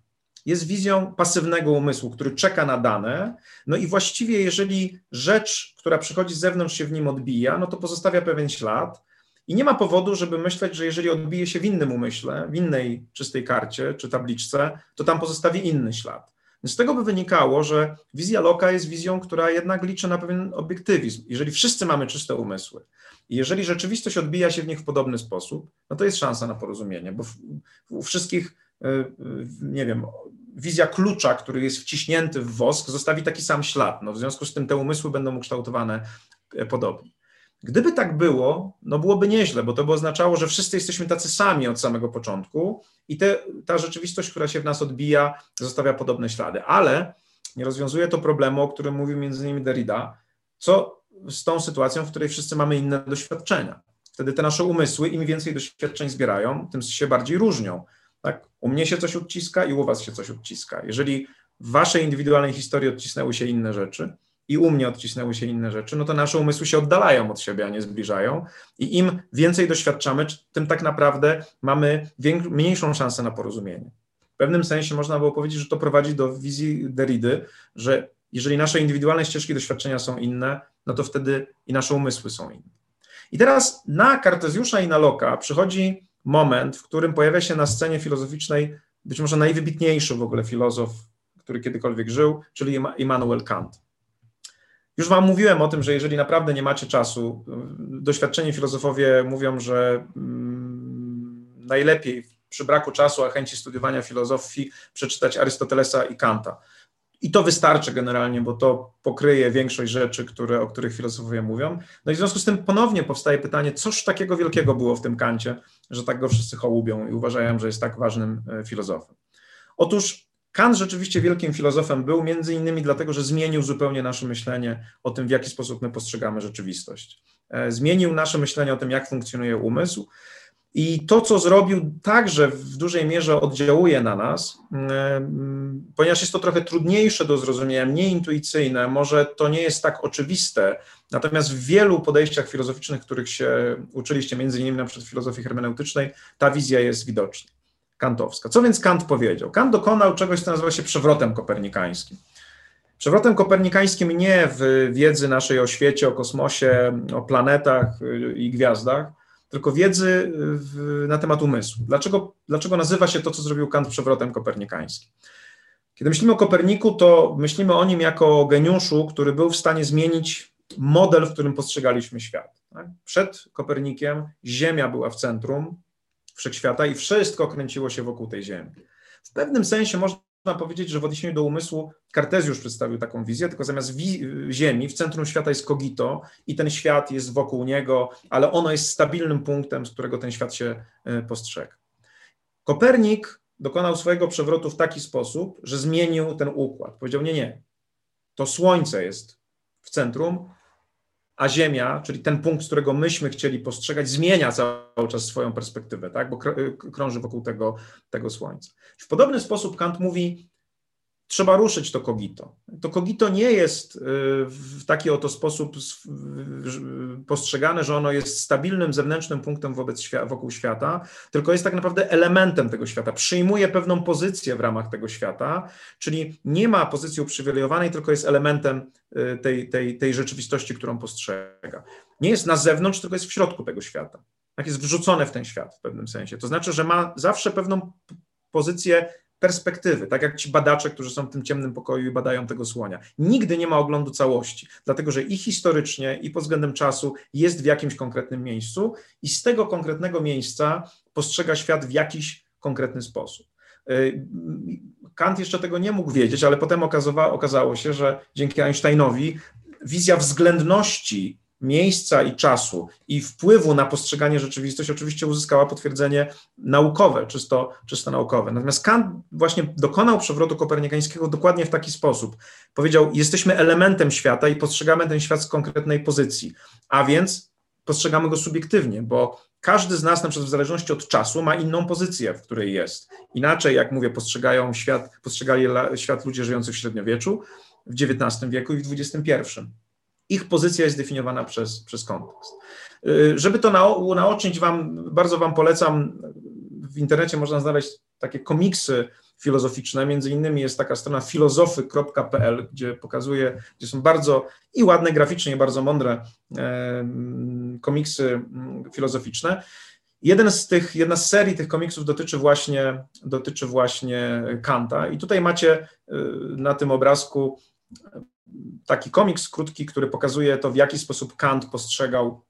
jest wizją pasywnego umysłu, który czeka na dane, no i właściwie jeżeli rzecz, która przychodzi z zewnątrz się w nim odbija, no to pozostawia pewien ślad, i nie ma powodu, żeby myśleć, że jeżeli odbije się w innym umyśle, w innej czystej karcie czy tabliczce, to tam pozostawi inny ślad. Z tego by wynikało, że wizja Loka jest wizją, która jednak liczy na pewien obiektywizm. Jeżeli wszyscy mamy czyste umysły i jeżeli rzeczywistość odbija się w nich w podobny sposób, no to jest szansa na porozumienie, bo u wszystkich, y, y, nie wiem, wizja klucza, który jest wciśnięty w wosk, zostawi taki sam ślad. No, w związku z tym te umysły będą ukształtowane podobnie. Gdyby tak było, no byłoby nieźle, bo to by oznaczało, że wszyscy jesteśmy tacy sami od samego początku i te, ta rzeczywistość, która się w nas odbija, zostawia podobne ślady. Ale nie rozwiązuje to problemu, o którym mówił między innymi Derrida, co z tą sytuacją, w której wszyscy mamy inne doświadczenia. Wtedy te nasze umysły, im więcej doświadczeń zbierają, tym się bardziej różnią. Tak? U mnie się coś odciska i u was się coś odciska. Jeżeli w waszej indywidualnej historii odcisnęły się inne rzeczy, i u mnie odcisnęły się inne rzeczy, no to nasze umysły się oddalają od siebie, a nie zbliżają. I im więcej doświadczamy, tym tak naprawdę mamy mniejszą szansę na porozumienie. W pewnym sensie można było powiedzieć, że to prowadzi do wizji Derridy, że jeżeli nasze indywidualne ścieżki doświadczenia są inne, no to wtedy i nasze umysły są inne. I teraz na Kartezjusza i na Loka przychodzi moment, w którym pojawia się na scenie filozoficznej być może najwybitniejszy w ogóle filozof, który kiedykolwiek żył, czyli Immanuel Kant. Już Wam mówiłem o tym, że jeżeli naprawdę nie macie czasu, doświadczeni filozofowie mówią, że mm, najlepiej przy braku czasu, a chęci studiowania filozofii przeczytać Arystotelesa i Kanta. I to wystarczy generalnie, bo to pokryje większość rzeczy, które, o których filozofowie mówią. No i w związku z tym ponownie powstaje pytanie, cóż takiego wielkiego było w tym Kancie, że tak go wszyscy hołubią i uważają, że jest tak ważnym e, filozofem. Otóż Kant rzeczywiście wielkim filozofem był, między innymi dlatego, że zmienił zupełnie nasze myślenie o tym, w jaki sposób my postrzegamy rzeczywistość. E, zmienił nasze myślenie o tym, jak funkcjonuje umysł. I to, co zrobił, także w dużej mierze oddziałuje na nas, e, ponieważ jest to trochę trudniejsze do zrozumienia, mniej intuicyjne, może to nie jest tak oczywiste, natomiast w wielu podejściach filozoficznych, których się uczyliście, między innymi na przykład filozofii hermeneutycznej, ta wizja jest widoczna kantowska. Co więc Kant powiedział? Kant dokonał czegoś, co nazywa się przewrotem kopernikańskim. Przewrotem kopernikańskim nie w wiedzy naszej o świecie, o kosmosie, o planetach y, i gwiazdach, tylko wiedzy w, na temat umysłu. Dlaczego, dlaczego nazywa się to, co zrobił Kant, przewrotem kopernikańskim? Kiedy myślimy o Koperniku, to myślimy o nim jako o geniuszu, który był w stanie zmienić model, w którym postrzegaliśmy świat. Tak? Przed Kopernikiem Ziemia była w centrum, wszechświata i wszystko kręciło się wokół tej Ziemi. W pewnym sensie można powiedzieć, że w odniesieniu do umysłu Kartezjusz przedstawił taką wizję, tylko zamiast Ziemi w centrum świata jest kogito i ten świat jest wokół niego, ale ono jest stabilnym punktem, z którego ten świat się e, postrzega. Kopernik dokonał swojego przewrotu w taki sposób, że zmienił ten układ. Powiedział: Nie, nie, to Słońce jest w centrum, a Ziemia, czyli ten punkt, z którego myśmy chcieli postrzegać, zmienia cały czas swoją perspektywę, tak? bo krąży wokół tego, tego Słońca. W podobny sposób Kant mówi, trzeba ruszyć to kogito. To kogito nie jest y, w taki oto sposób postrzegane, że ono jest stabilnym zewnętrznym punktem wobec świata, wokół świata, tylko jest tak naprawdę elementem tego świata. Przyjmuje pewną pozycję w ramach tego świata, czyli nie ma pozycji uprzywilejowanej, tylko jest elementem y, tej, tej, tej rzeczywistości, którą postrzega. Nie jest na zewnątrz, tylko jest w środku tego świata. Tak jest wrzucone w ten świat w pewnym sensie. To znaczy, że ma zawsze pewną pozycję perspektywy, tak jak ci badacze, którzy są w tym ciemnym pokoju i badają tego słonia. Nigdy nie ma oglądu całości, dlatego że i historycznie, i pod względem czasu jest w jakimś konkretnym miejscu i z tego konkretnego miejsca postrzega świat w jakiś konkretny sposób. Kant jeszcze tego nie mógł wiedzieć, ale potem okazało się, że dzięki Einsteinowi wizja względności miejsca i czasu i wpływu na postrzeganie rzeczywistości oczywiście uzyskała potwierdzenie naukowe, czysto, czysto naukowe. Natomiast Kant właśnie dokonał przewrotu kopernikańskiego dokładnie w taki sposób. Powiedział, jesteśmy elementem świata i postrzegamy ten świat z konkretnej pozycji, a więc postrzegamy go subiektywnie, bo każdy z nas, na przykład w zależności od czasu, ma inną pozycję, w której jest. Inaczej, jak mówię, postrzegają świat, postrzegali świat ludzie żyjący w średniowieczu, w XIX wieku i w XXI. Ich pozycja jest definiowana przez, przez kontekst. Y, żeby to naocznić wam, bardzo wam polecam, w internecie można znaleźć takie komiksy filozoficzne, między innymi jest taka strona filozofy.pl, gdzie pokazuje, gdzie są bardzo i ładne graficznie, bardzo mądre komiksy mm, filozoficzne. Jeden z tych, jedna z serii tych komiksów dotyczy właśnie, dotyczy właśnie Kanta i tutaj macie y, na tym obrazku taki komiks krótki, który pokazuje to, w jaki sposób Kant postrzegał,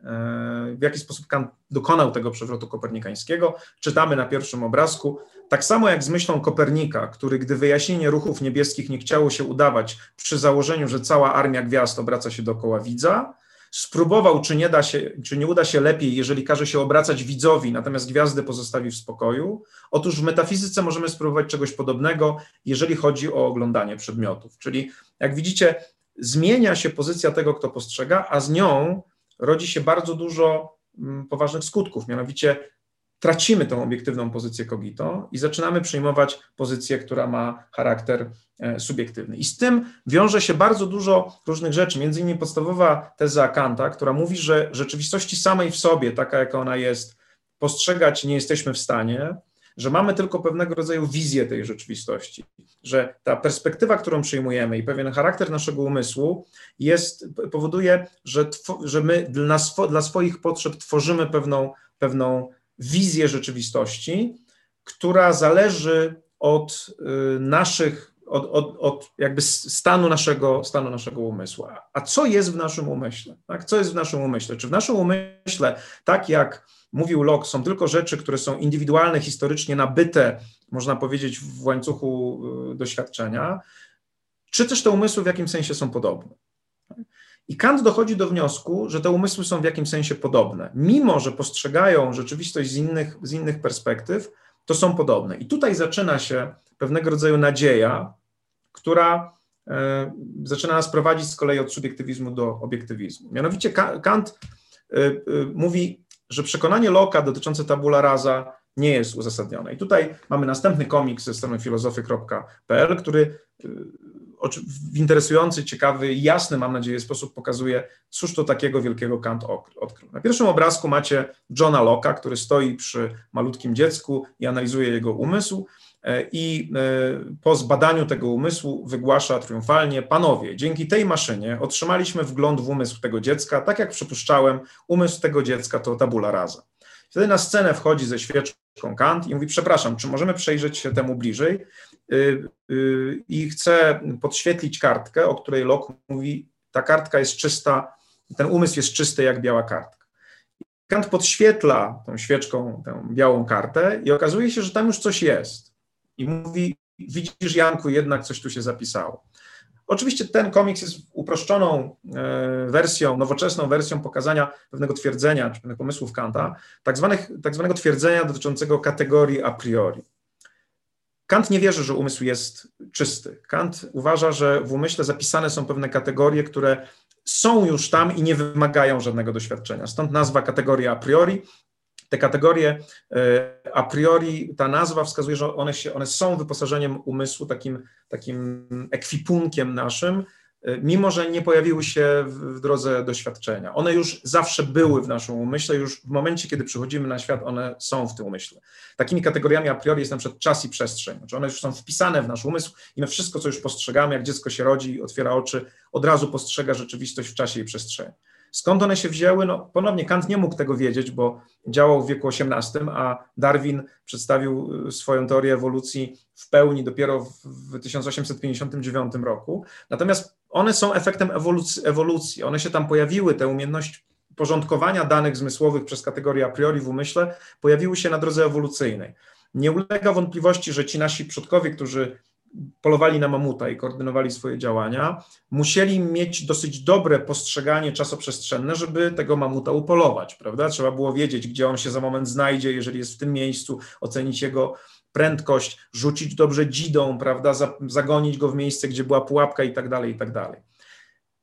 e, w jaki sposób Kant dokonał tego przewrotu kopernikańskiego. Czytamy na pierwszym obrazku. Tak samo jak z myślą Kopernika, który, gdy wyjaśnienie ruchów niebieskich nie chciało się udawać przy założeniu, że cała armia gwiazd obraca się dookoła widza, spróbował, czy nie, da się, czy nie uda się lepiej, jeżeli każe się obracać widzowi, natomiast gwiazdy pozostawi w spokoju. Otóż w metafizyce możemy spróbować czegoś podobnego, jeżeli chodzi o oglądanie przedmiotów. Czyli, jak widzicie, zmienia się pozycja tego, kto postrzega, a z nią rodzi się bardzo dużo mm, poważnych skutków. Mianowicie tracimy tą obiektywną pozycję cogito i zaczynamy przyjmować pozycję, która ma charakter e, subiektywny. I z tym wiąże się bardzo dużo różnych rzeczy, między innymi podstawowa teza Kanta, która mówi, że rzeczywistości samej w sobie, taka jaka ona jest, postrzegać nie jesteśmy w stanie, że mamy tylko pewnego rodzaju wizję tej rzeczywistości, że ta perspektywa, którą przyjmujemy i pewien charakter naszego umysłu jest, powoduje, że, że my dla, swo, dla swoich potrzeb tworzymy pewną, pewną wizję rzeczywistości, która zależy od y, naszych, od, od, od jakby stanu naszego, stanu naszego umysłu. A co jest w naszym umyśle? Tak? Co jest w naszym umyśle? Czy w naszym umyśle, tak jak mówił Locke, są tylko rzeczy, które są indywidualne, historycznie nabyte, można powiedzieć, w łańcuchu y, doświadczenia, czy też te umysły w jakimś sensie są podobne? I Kant dochodzi do wniosku, że te umysły są w jakimś sensie podobne. Mimo, że postrzegają rzeczywistość z innych, z innych perspektyw, to są podobne. I tutaj zaczyna się pewnego rodzaju nadzieja, która e, zaczyna nas prowadzić z kolei od subiektywizmu do obiektywizmu. Mianowicie Kant e, e, mówi, że przekonanie Loka dotyczące tabula rasa nie jest uzasadnione. I tutaj mamy następny komiks ze strony filozofy.pl, który w interesujący, ciekawy, jasny, mam nadzieję, sposób pokazuje, cóż to takiego wielkiego Kant odkrył. Na pierwszym obrazku macie Johna Locke'a, który stoi przy malutkim dziecku i analizuje jego umysł e, i e, po zbadaniu tego umysłu wygłasza triumfalnie, panowie, dzięki tej maszynie otrzymaliśmy wgląd w umysł tego dziecka, tak jak przypuszczałem, umysł tego dziecka to tabula rasa. Wtedy na scenę wchodzi ze świeczką Kant i mówi, przepraszam, czy możemy przejrzeć się temu bliżej? Y, y, I chcę podświetlić kartkę, o której Locke mówi, ta kartka jest czysta, ten umysł jest czysty jak biała kartka. Kant podświetla tą świeczką tę białą kartę i okazuje się, że tam już coś jest. I mówi, widzisz Janku, jednak coś tu się zapisało. Oczywiście ten komiks jest uproszczoną e, wersją, nowoczesną wersją pokazania pewnego twierdzenia, czy pewnych pomysłów Kanta, tak, tak zwanego twierdzenia dotyczącego kategorii a priori. Kant nie wierzy, że umysł jest czysty. Kant uważa, że w umyśle zapisane są pewne kategorie, które są już tam i nie wymagają żadnego doświadczenia. Stąd nazwa kategoria a priori, te kategorie e, a priori, ta nazwa wskazuje, że one, się, one są wyposażeniem umysłu, takim, takim ekwipunkiem naszym, mimo że nie pojawiły się w drodze doświadczenia. One już zawsze były w naszym umyśle, już w momencie, kiedy przychodzimy na świat, one są w tym umyśle. Takimi kategoriami a priori jest na przykład czas i przestrzeń, znaczy one już są wpisane w nasz umysł i my wszystko, co już postrzegamy, jak dziecko się rodzi, otwiera oczy, od razu postrzega rzeczywistość w czasie i przestrzeni. Skąd one się wzięły? No, ponownie Kant nie mógł tego wiedzieć, bo działał w wieku XVIII, a Darwin przedstawił y, swoją teorię ewolucji w pełni dopiero w 1859 roku. Natomiast one są efektem ewolucji. One się tam pojawiły, te umiejętności porządkowania danych zmysłowych przez kategorię a priori w umyśle pojawiły się na drodze ewolucyjnej. nie ulega wątpliwości, że ci nasi przodkowie, którzy polowali na mamuta i koordynowali swoje działania, musieli mieć dosyć dobre postrzeganie czasoprzestrzenne, żeby tego mamuta upolować, prawda? Trzeba było wiedzieć, gdzie on się za moment znajdzie, jeżeli jest w tym miejscu, ocenić jego prędkość, rzucić dobrze dzidą, prawda, zagonić go w miejsce, gdzie była pułapka i tak dalej, i tak dalej.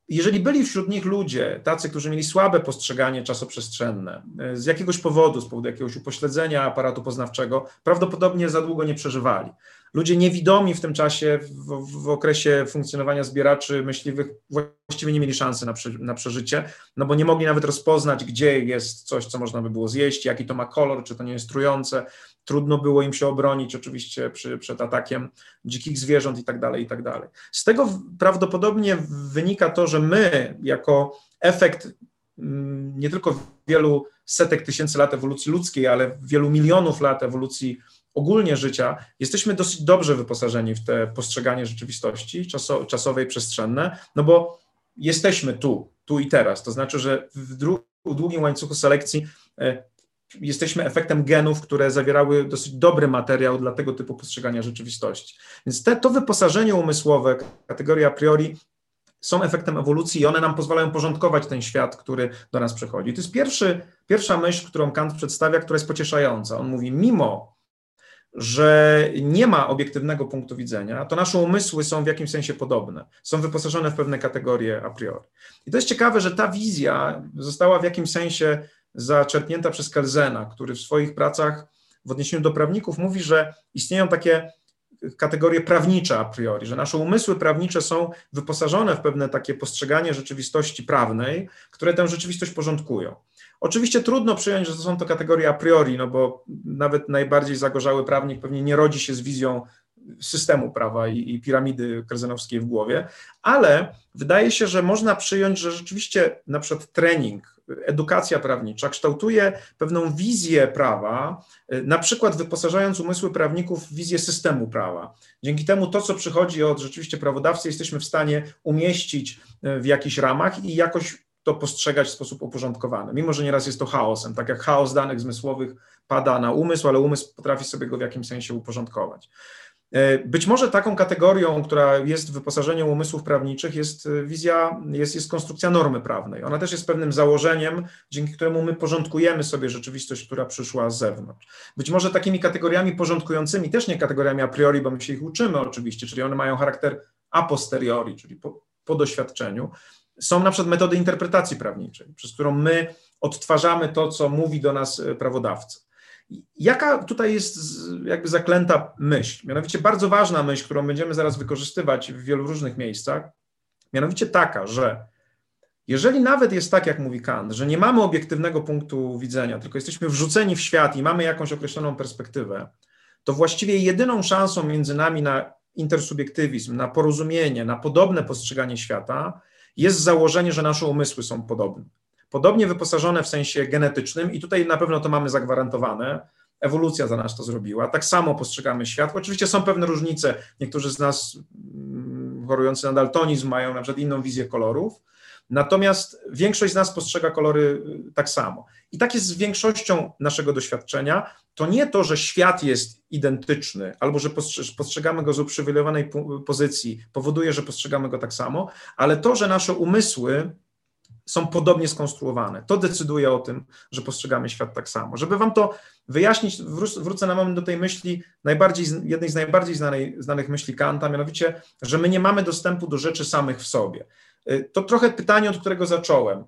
Jeżeli byli wśród nich ludzie, tacy, którzy mieli słabe postrzeganie czasoprzestrzenne, e, z jakiegoś powodu, z powodu jakiegoś upośledzenia aparatu poznawczego, prawdopodobnie za długo nie przeżywali. Ludzie niewidomi w tym czasie, w, w okresie funkcjonowania zbieraczy myśliwych, właściwie nie mieli szansy na, na przeżycie, no bo nie mogli nawet rozpoznać, gdzie jest coś, co można by było zjeść, jaki to ma kolor, czy to nie jest trujące. Trudno było im się obronić oczywiście przy, przed atakiem dzikich zwierząt i tak dalej, i tak dalej. Z tego prawdopodobnie wynika to, że my jako efekt mm, nie tylko wielu setek tysięcy lat ewolucji ludzkiej, ale wielu milionów lat ewolucji ogólnie życia, jesteśmy dosyć dobrze wyposażeni w te postrzeganie rzeczywistości czaso, czasowej, przestrzenne, no bo jesteśmy tu, tu i teraz. To znaczy, że w, w długim łańcuchu selekcji e, jesteśmy efektem genów, które zawierały dosyć dobry materiał dla tego typu postrzegania rzeczywistości. Więc te, to wyposażenie umysłowe, kategoria a priori, są efektem ewolucji i one nam pozwalają porządkować ten świat, który do nas przychodzi. To jest pierwszy, pierwsza myśl, którą Kant przedstawia, która jest pocieszająca. On mówi, mimo że nie ma obiektywnego punktu widzenia, to nasze umysły są w jakimś sensie podobne, są wyposażone w pewne kategorie a priori. I to jest ciekawe, że ta wizja została w jakimś sensie zaczerpnięta przez Kelzena, który w swoich pracach w odniesieniu do prawników mówi, że istnieją takie kategorie prawnicze a priori, że nasze umysły prawnicze są wyposażone w pewne takie postrzeganie rzeczywistości prawnej, które tę rzeczywistość porządkują. Oczywiście trudno przyjąć, że to są to kategorie a priori, no bo nawet najbardziej zagorzały prawnik pewnie nie rodzi się z wizją systemu prawa i, i piramidy krezenowskiej w głowie, ale wydaje się, że można przyjąć, że rzeczywiście na przykład trening, edukacja prawnicza kształtuje pewną wizję prawa, na przykład wyposażając umysły prawników w wizję systemu prawa. Dzięki temu to, co przychodzi od rzeczywiście prawodawcy, jesteśmy w stanie umieścić w jakichś ramach i jakoś to postrzegać w sposób uporządkowany, mimo że nieraz jest to chaosem, tak jak chaos danych zmysłowych pada na umysł, ale umysł potrafi sobie go w jakimś sensie uporządkować. E, być może taką kategorią, która jest wyposażeniem umysłów prawniczych, jest e, wizja, jest, jest konstrukcja normy prawnej. Ona też jest pewnym założeniem, dzięki któremu my porządkujemy sobie rzeczywistość, która przyszła z zewnątrz. Być może takimi kategoriami porządkującymi, też nie kategoriami a priori, bo my się ich uczymy oczywiście, czyli one mają charakter a posteriori, czyli po, po doświadczeniu, są na przykład metody interpretacji prawniczej, przez którą my odtwarzamy to, co mówi do nas e, prawodawca. Jaka tutaj jest jakby zaklęta myśl? Mianowicie bardzo ważna myśl, którą będziemy zaraz wykorzystywać w wielu różnych miejscach, mianowicie taka, że jeżeli nawet jest tak, jak mówi Kant, że nie mamy obiektywnego punktu widzenia, tylko jesteśmy wrzuceni w świat i mamy jakąś określoną perspektywę, to właściwie jedyną szansą między nami na intersubiektywizm, na porozumienie, na podobne postrzeganie świata jest założenie, że nasze umysły są podobne. Podobnie wyposażone w sensie genetycznym, i tutaj na pewno to mamy zagwarantowane. Ewolucja za nas to zrobiła. Tak samo postrzegamy świat. Oczywiście są pewne różnice. Niektórzy z nas mm, chorujący na daltonizm mają na przykład inną wizję kolorów, Natomiast większość z nas postrzega kolory y, tak samo. I tak jest z większością naszego doświadczenia. To nie to, że świat jest identyczny, albo że postrzegamy go z uprzywilejowanej pozycji, powoduje, że postrzegamy go tak samo, ale to, że nasze umysły są podobnie skonstruowane. To decyduje o tym, że postrzegamy świat tak samo. Żeby wam to wyjaśnić, wrócę na moment do tej myśli, najbardziej, jednej z najbardziej znanej, znanych myśli Kanta, mianowicie, że my nie mamy dostępu do rzeczy samych w sobie. Y, to trochę pytanie, od którego zacząłem.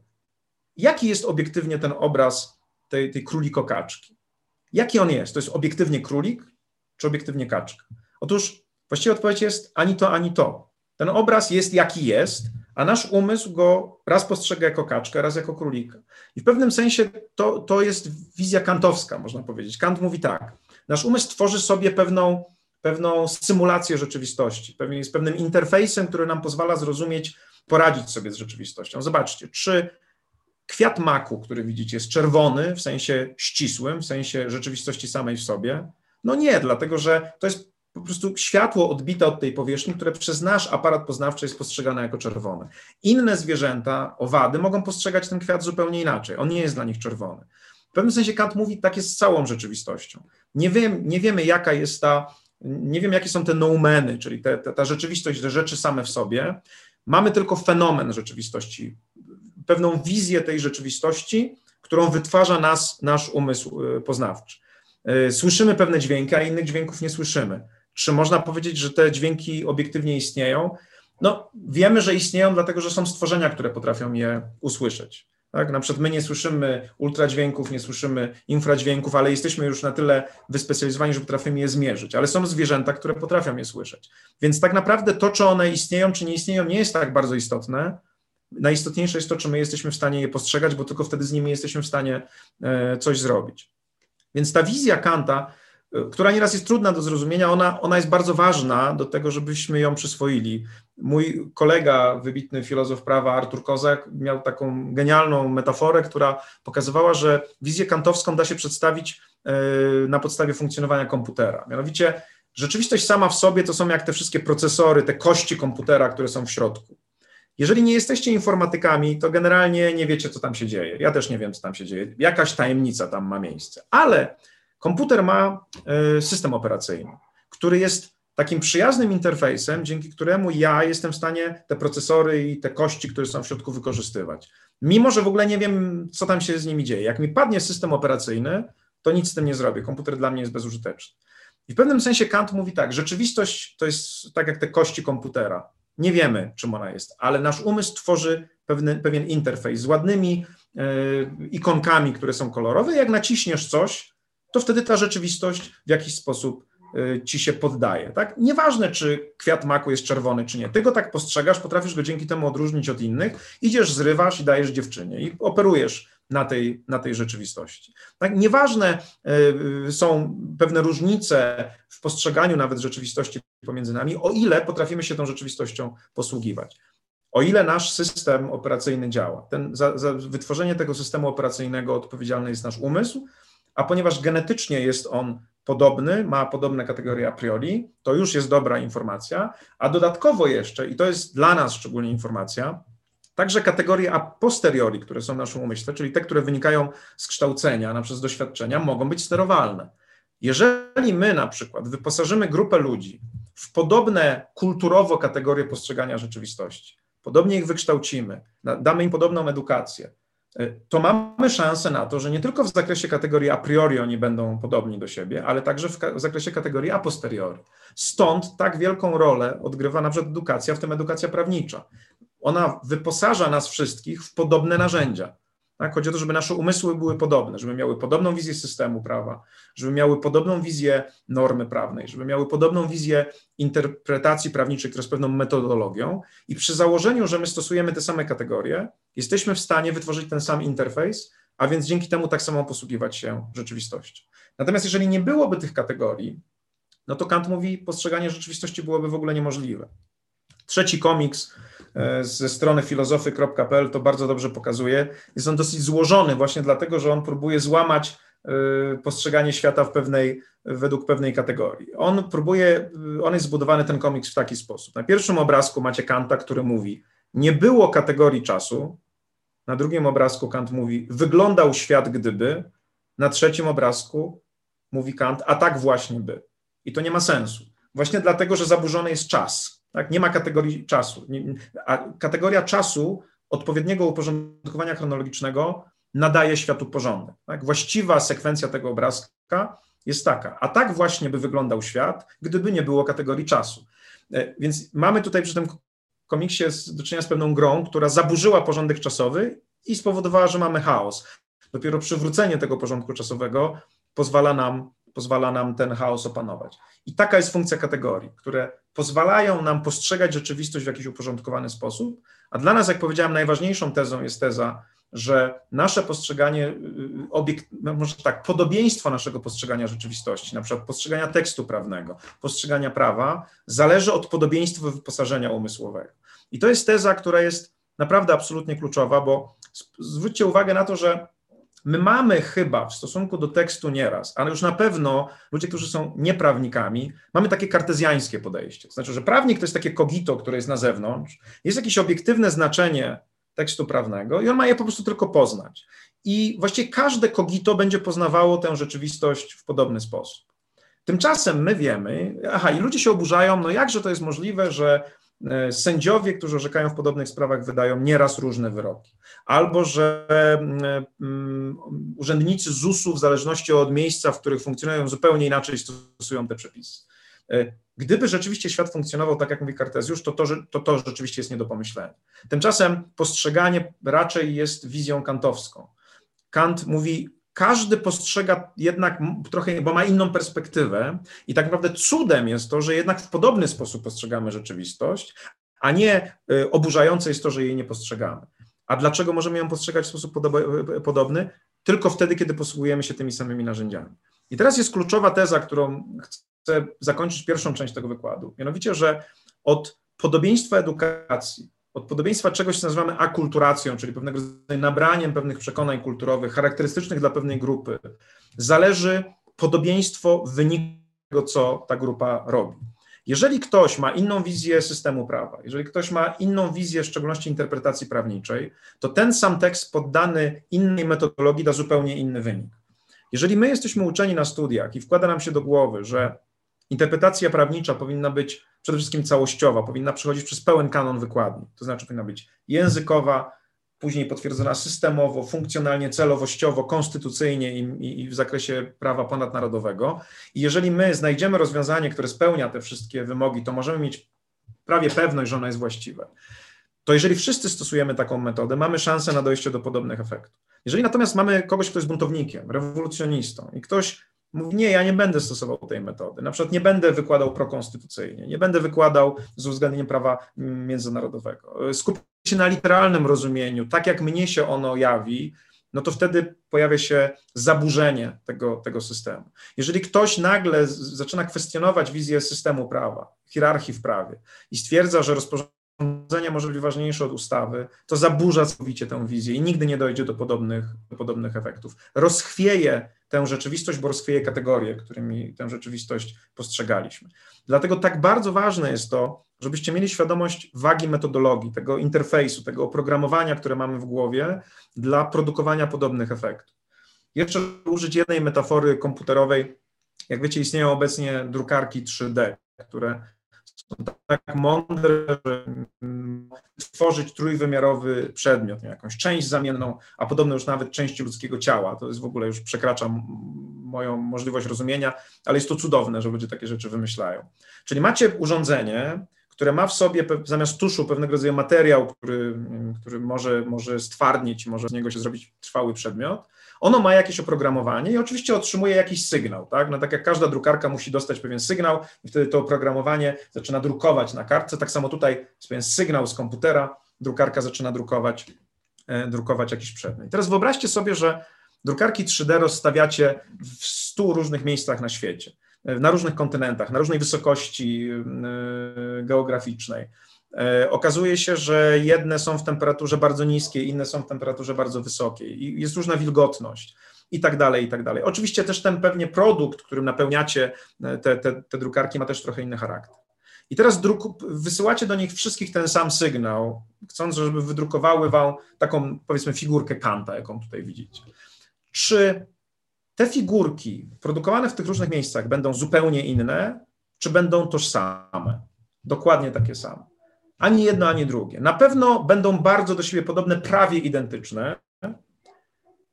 Jaki jest obiektywnie ten obraz tej, tej króliko-kaczki? Jaki on jest? To jest obiektywnie królik, czy obiektywnie kaczka? Otóż właściwie odpowiedź jest ani to, ani to. Ten obraz jest jaki jest, a nasz umysł go raz postrzega jako kaczkę, raz jako królika. I w pewnym sensie to, to jest wizja kantowska, można powiedzieć. Kant mówi tak, nasz umysł tworzy sobie pewną, pewną symulację rzeczywistości, jest pewnym interfejsem, który nam pozwala zrozumieć poradzić sobie z rzeczywistością. Zobaczcie, czy kwiat maku, który widzicie, jest czerwony w sensie ścisłym, w sensie rzeczywistości samej w sobie? No nie, dlatego że to jest po prostu światło odbite od tej powierzchni, które przez nasz aparat poznawczy jest postrzegane jako czerwone. Inne zwierzęta, owady, mogą postrzegać ten kwiat zupełnie inaczej. On nie jest dla nich czerwony. pewnym sensie Kant mówi, tak jest z całą rzeczywistością. Nie, wiem, nie wiemy, jaka jest ta, nie wiem, jakie są te noumeny, czyli te, te, ta rzeczywistość, te rzeczy same w sobie. Mamy tylko fenomen rzeczywistości, pewną wizję tej rzeczywistości, którą wytwarza nas, nasz umysł y, poznawczy. Y, słyszymy pewne dźwięki, a innych dźwięków nie słyszymy. Czy można powiedzieć, że te dźwięki obiektywnie istnieją? No, wiemy, że istnieją, dlatego że są stworzenia, które potrafią je usłyszeć. Tak? Na przykład my nie słyszymy ultradźwięków, nie słyszymy infradźwięków, ale jesteśmy już na tyle wyspecjalizowani, że potrafimy je zmierzyć. Ale są zwierzęta, które potrafią je słyszeć. Więc tak naprawdę to, czy one istnieją, czy nie istnieją, nie jest tak bardzo istotne. Najistotniejsze jest to, czy my jesteśmy w stanie je postrzegać, bo tylko wtedy z nimi jesteśmy w stanie e, coś zrobić. Więc ta wizja Kanta która nieraz jest trudna do zrozumienia, ona, ona jest bardzo ważna do tego, żebyśmy ją przyswoili. Mój kolega, wybitny filozof prawa Artur Kozak, miał taką genialną metaforę, która pokazywała, że wizję kantowską da się przedstawić e, na podstawie funkcjonowania komputera. Mianowicie, rzeczywistość sama w sobie to są jak te wszystkie procesory, te kości komputera, które są w środku. Jeżeli nie jesteście informatykami, to generalnie nie wiecie, co tam się dzieje. Ja też nie wiem, co tam się dzieje. Jakaś tajemnica tam ma miejsce. Ale Komputer ma e, system operacyjny, który jest takim przyjaznym interfejsem, dzięki któremu ja jestem w stanie te procesory i te kości, które są w środku, wykorzystywać. Mimo, że w ogóle nie wiem, co tam się z nimi dzieje. Jak mi padnie system operacyjny, to nic z tym nie zrobię. Komputer dla mnie jest bezużyteczny. I w pewnym sensie Kant mówi tak: rzeczywistość to jest tak jak te kości komputera. Nie wiemy, czym ona jest, ale nasz umysł tworzy pewny, pewien interfejs z ładnymi e, ikonkami, które są kolorowe. Jak naciśniesz coś, to wtedy ta rzeczywistość w jakiś sposób y, ci się poddaje. Tak? Nieważne, czy kwiat maku jest czerwony, czy nie. Ty go tak postrzegasz, potrafisz go dzięki temu odróżnić od innych, idziesz, zrywasz i dajesz dziewczynie i operujesz na tej, na tej rzeczywistości. Tak? Nieważne y, są pewne różnice w postrzeganiu nawet rzeczywistości pomiędzy nami, o ile potrafimy się tą rzeczywistością posługiwać. O ile nasz system operacyjny działa. Ten, za, za wytworzenie tego systemu operacyjnego odpowiedzialny jest nasz umysł, a ponieważ genetycznie jest on podobny, ma podobne kategorie a priori, to już jest dobra informacja, a dodatkowo jeszcze, i to jest dla nas szczególnie informacja, także kategorie a posteriori, które są w naszym umyśle, czyli te, które wynikają z kształcenia, na przez doświadczenia, mogą być sterowalne. Jeżeli my na przykład wyposażymy grupę ludzi w podobne kulturowo kategorie postrzegania rzeczywistości, podobnie ich wykształcimy, damy im podobną edukację, to mamy szansę na to, że nie tylko w zakresie kategorii a priori oni będą podobni do siebie, ale także w, w zakresie kategorii a posteriori. Stąd tak wielką rolę odgrywa na przykład edukacja, w tym edukacja prawnicza. Ona wyposaża nas wszystkich w podobne narzędzia. Tak? Chodzi o to, żeby nasze umysły były podobne, żeby miały podobną wizję systemu prawa, żeby miały podobną wizję normy prawnej, żeby miały podobną wizję interpretacji prawniczej, która jest pewną metodologią. I przy założeniu, że my stosujemy te same kategorie, jesteśmy w stanie wytworzyć ten sam interfejs, a więc dzięki temu tak samo posługiwać się rzeczywistością. Natomiast jeżeli nie byłoby tych kategorii, no to Kant mówi, postrzeganie rzeczywistości byłoby w ogóle niemożliwe. Trzeci komiks ze strony filozofy.pl to bardzo dobrze pokazuje. Jest on dosyć złożony właśnie dlatego, że on próbuje złamać e, postrzeganie świata w pewnej, według pewnej kategorii. On próbuje, on jest zbudowany ten komiks w taki sposób. Na pierwszym obrazku macie Kanta, który mówi, nie było kategorii czasu. Na drugim obrazku Kant mówi, wyglądał świat gdyby. Na trzecim obrazku mówi Kant, a tak właśnie by. I to nie ma sensu. Właśnie dlatego, że zaburzony jest czas. Tak? Nie ma kategorii czasu. A kategoria czasu odpowiedniego uporządkowania chronologicznego nadaje światu porządek. Tak? Właściwa sekwencja tego obrazka jest taka. A tak właśnie by wyglądał świat, gdyby nie było kategorii czasu. E, więc mamy tutaj przy tym komiksie do czynienia z pewną grą, która zaburzyła porządek czasowy i spowodowała, że mamy chaos. Dopiero przywrócenie tego porządku czasowego pozwala nam, pozwala nam ten chaos opanować. I taka jest funkcja kategorii, które pozwalają nam postrzegać rzeczywistość w jakiś uporządkowany sposób, a dla nas, jak powiedziałem, najważniejszą tezą jest teza, że nasze postrzeganie, y, y, obiekt, no może tak, podobieństwo naszego postrzegania rzeczywistości, na przykład postrzegania tekstu prawnego, postrzegania prawa, zależy od podobieństwa wyposażenia umysłowego. I to jest teza, która jest naprawdę absolutnie kluczowa, bo zwróćcie uwagę na to, że my mamy chyba w stosunku do tekstu nieraz, ale już na pewno ludzie, którzy są nieprawnikami, mamy takie kartezjańskie podejście. Znaczy, że prawnik to jest takie kogito, które jest na zewnątrz, jest jakieś obiektywne znaczenie tekstu prawnego i on ma je po prostu tylko poznać. I właściwie każde kogito będzie poznawało tę rzeczywistość w podobny sposób. Tymczasem my wiemy, aha, i ludzie się oburzają, no jakże to jest możliwe, że sędziowie, którzy orzekają w podobnych sprawach, wydają nieraz różne wyroki. Albo że um, urzędnicy ZUS-u, w zależności od miejsca, w których funkcjonują, zupełnie inaczej stosują te przepisy. E, gdyby rzeczywiście świat funkcjonował tak, jak mówi Kartezjusz, to to, to to rzeczywiście jest nie do pomyślenia. Tymczasem postrzeganie raczej jest wizją kantowską. Kant mówi, każdy postrzega jednak trochę, bo ma inną perspektywę, i tak naprawdę cudem jest to, że jednak w podobny sposób postrzegamy rzeczywistość, a nie y, oburzające jest to, że jej nie postrzegamy. A dlaczego możemy ją postrzegać w sposób podobny? Tylko wtedy, kiedy posługujemy się tymi samymi narzędziami. I teraz jest kluczowa teza, którą chcę zakończyć pierwszą część tego wykładu. Mianowicie, że od podobieństwa edukacji od podobieństwa czegoś, co nazywamy akulturacją, czyli pewnego rodzaju nabraniem pewnych przekonań kulturowych charakterystycznych dla pewnej grupy, zależy podobieństwo wyniku tego, co ta grupa robi. Jeżeli ktoś ma inną wizję systemu prawa, jeżeli ktoś ma inną wizję, w szczególności interpretacji prawniczej, to ten sam tekst poddany innej metodologii da zupełnie inny wynik. Jeżeli my jesteśmy uczeni na studiach i wkłada nam się do głowy, że interpretacja prawnicza powinna być przede wszystkim całościowa, powinna przechodzić przez pełen kanon wykładni, to znaczy powinna być językowa, później potwierdzona systemowo, funkcjonalnie, celowościowo, konstytucyjnie i, i, w zakresie prawa ponadnarodowego. I jeżeli my znajdziemy rozwiązanie, które spełnia te wszystkie wymogi, to możemy mieć prawie pewność, że ono jest właściwe. To jeżeli wszyscy stosujemy taką metodę, mamy szansę na dojście do podobnych efektów. Jeżeli natomiast mamy kogoś, kto jest buntownikiem, rewolucjonistą i ktoś Mówi, nie, ja nie będę stosował tej metody. Na przykład nie będę wykładał prokonstytucyjnie, nie będę wykładał z uwzględnieniem prawa międzynarodowego. Skupię się na literalnym rozumieniu, tak jak mnie się ono jawi, no to wtedy pojawia się zaburzenie tego, tego systemu. Jeżeli ktoś nagle zaczyna kwestionować wizję systemu prawa, hierarchii w prawie i stwierdza, że rozporządzenie może być ważniejsze od ustawy, to zaburza całkowicie tę wizję i nigdy nie dojdzie do podobnych, do podobnych efektów. Rozchwieje tę rzeczywistość, bo rozchwieje kategorie, którymi tę rzeczywistość postrzegaliśmy. Dlatego tak bardzo ważne jest to, żebyście mieli świadomość wagi metodologii, tego interfejsu, tego oprogramowania, które mamy w głowie dla produkowania podobnych efektów. Jeszcze użyć jednej metafory komputerowej. Jak wiecie, istnieją obecnie drukarki 3D, które są tak mądre, że tworzyć trójwymiarowy przedmiot, jakąś część zamienną, a podobno już nawet części ludzkiego ciała. To jest w ogóle już przekracza moją możliwość rozumienia, ale jest to cudowne, że ludzie takie rzeczy wymyślają. Czyli macie urządzenie, które ma w sobie zamiast tuszu pewnego rodzaju materiał, który, który może, może stwardnieć, może z niego się zrobić trwały przedmiot, ono ma jakieś oprogramowanie i oczywiście otrzymuje jakiś sygnał, tak? No tak jak każda drukarka musi dostać pewien sygnał i wtedy to oprogramowanie zaczyna drukować na kartce, tak samo tutaj jest pewien sygnał z komputera, drukarka zaczyna drukować, e, drukować jakiś przedmiot. Teraz wyobraźcie sobie, że drukarki 3D rozstawiacie w 100 różnych miejscach na świecie, e, na różnych kontynentach, na różnej wysokości e, geograficznej. E, okazuje się, że jedne są w temperaturze bardzo niskiej, inne są w temperaturze bardzo wysokiej i jest różna wilgotność i tak dalej, i tak dalej. Oczywiście też ten pewnie produkt, którym napełniacie e, te, te, te drukarki ma też trochę inny charakter. I teraz druk, wysyłacie do nich wszystkich ten sam sygnał, chcąc, żeby wydrukowały wam taką, powiedzmy, figurkę Kanta, jaką tutaj widzicie. Czy te figurki produkowane w tych różnych miejscach będą zupełnie inne, czy będą tożsame? Dokładnie takie same. Ani jedno, ani drugie. Na pewno będą bardzo do siebie podobne, prawie identyczne.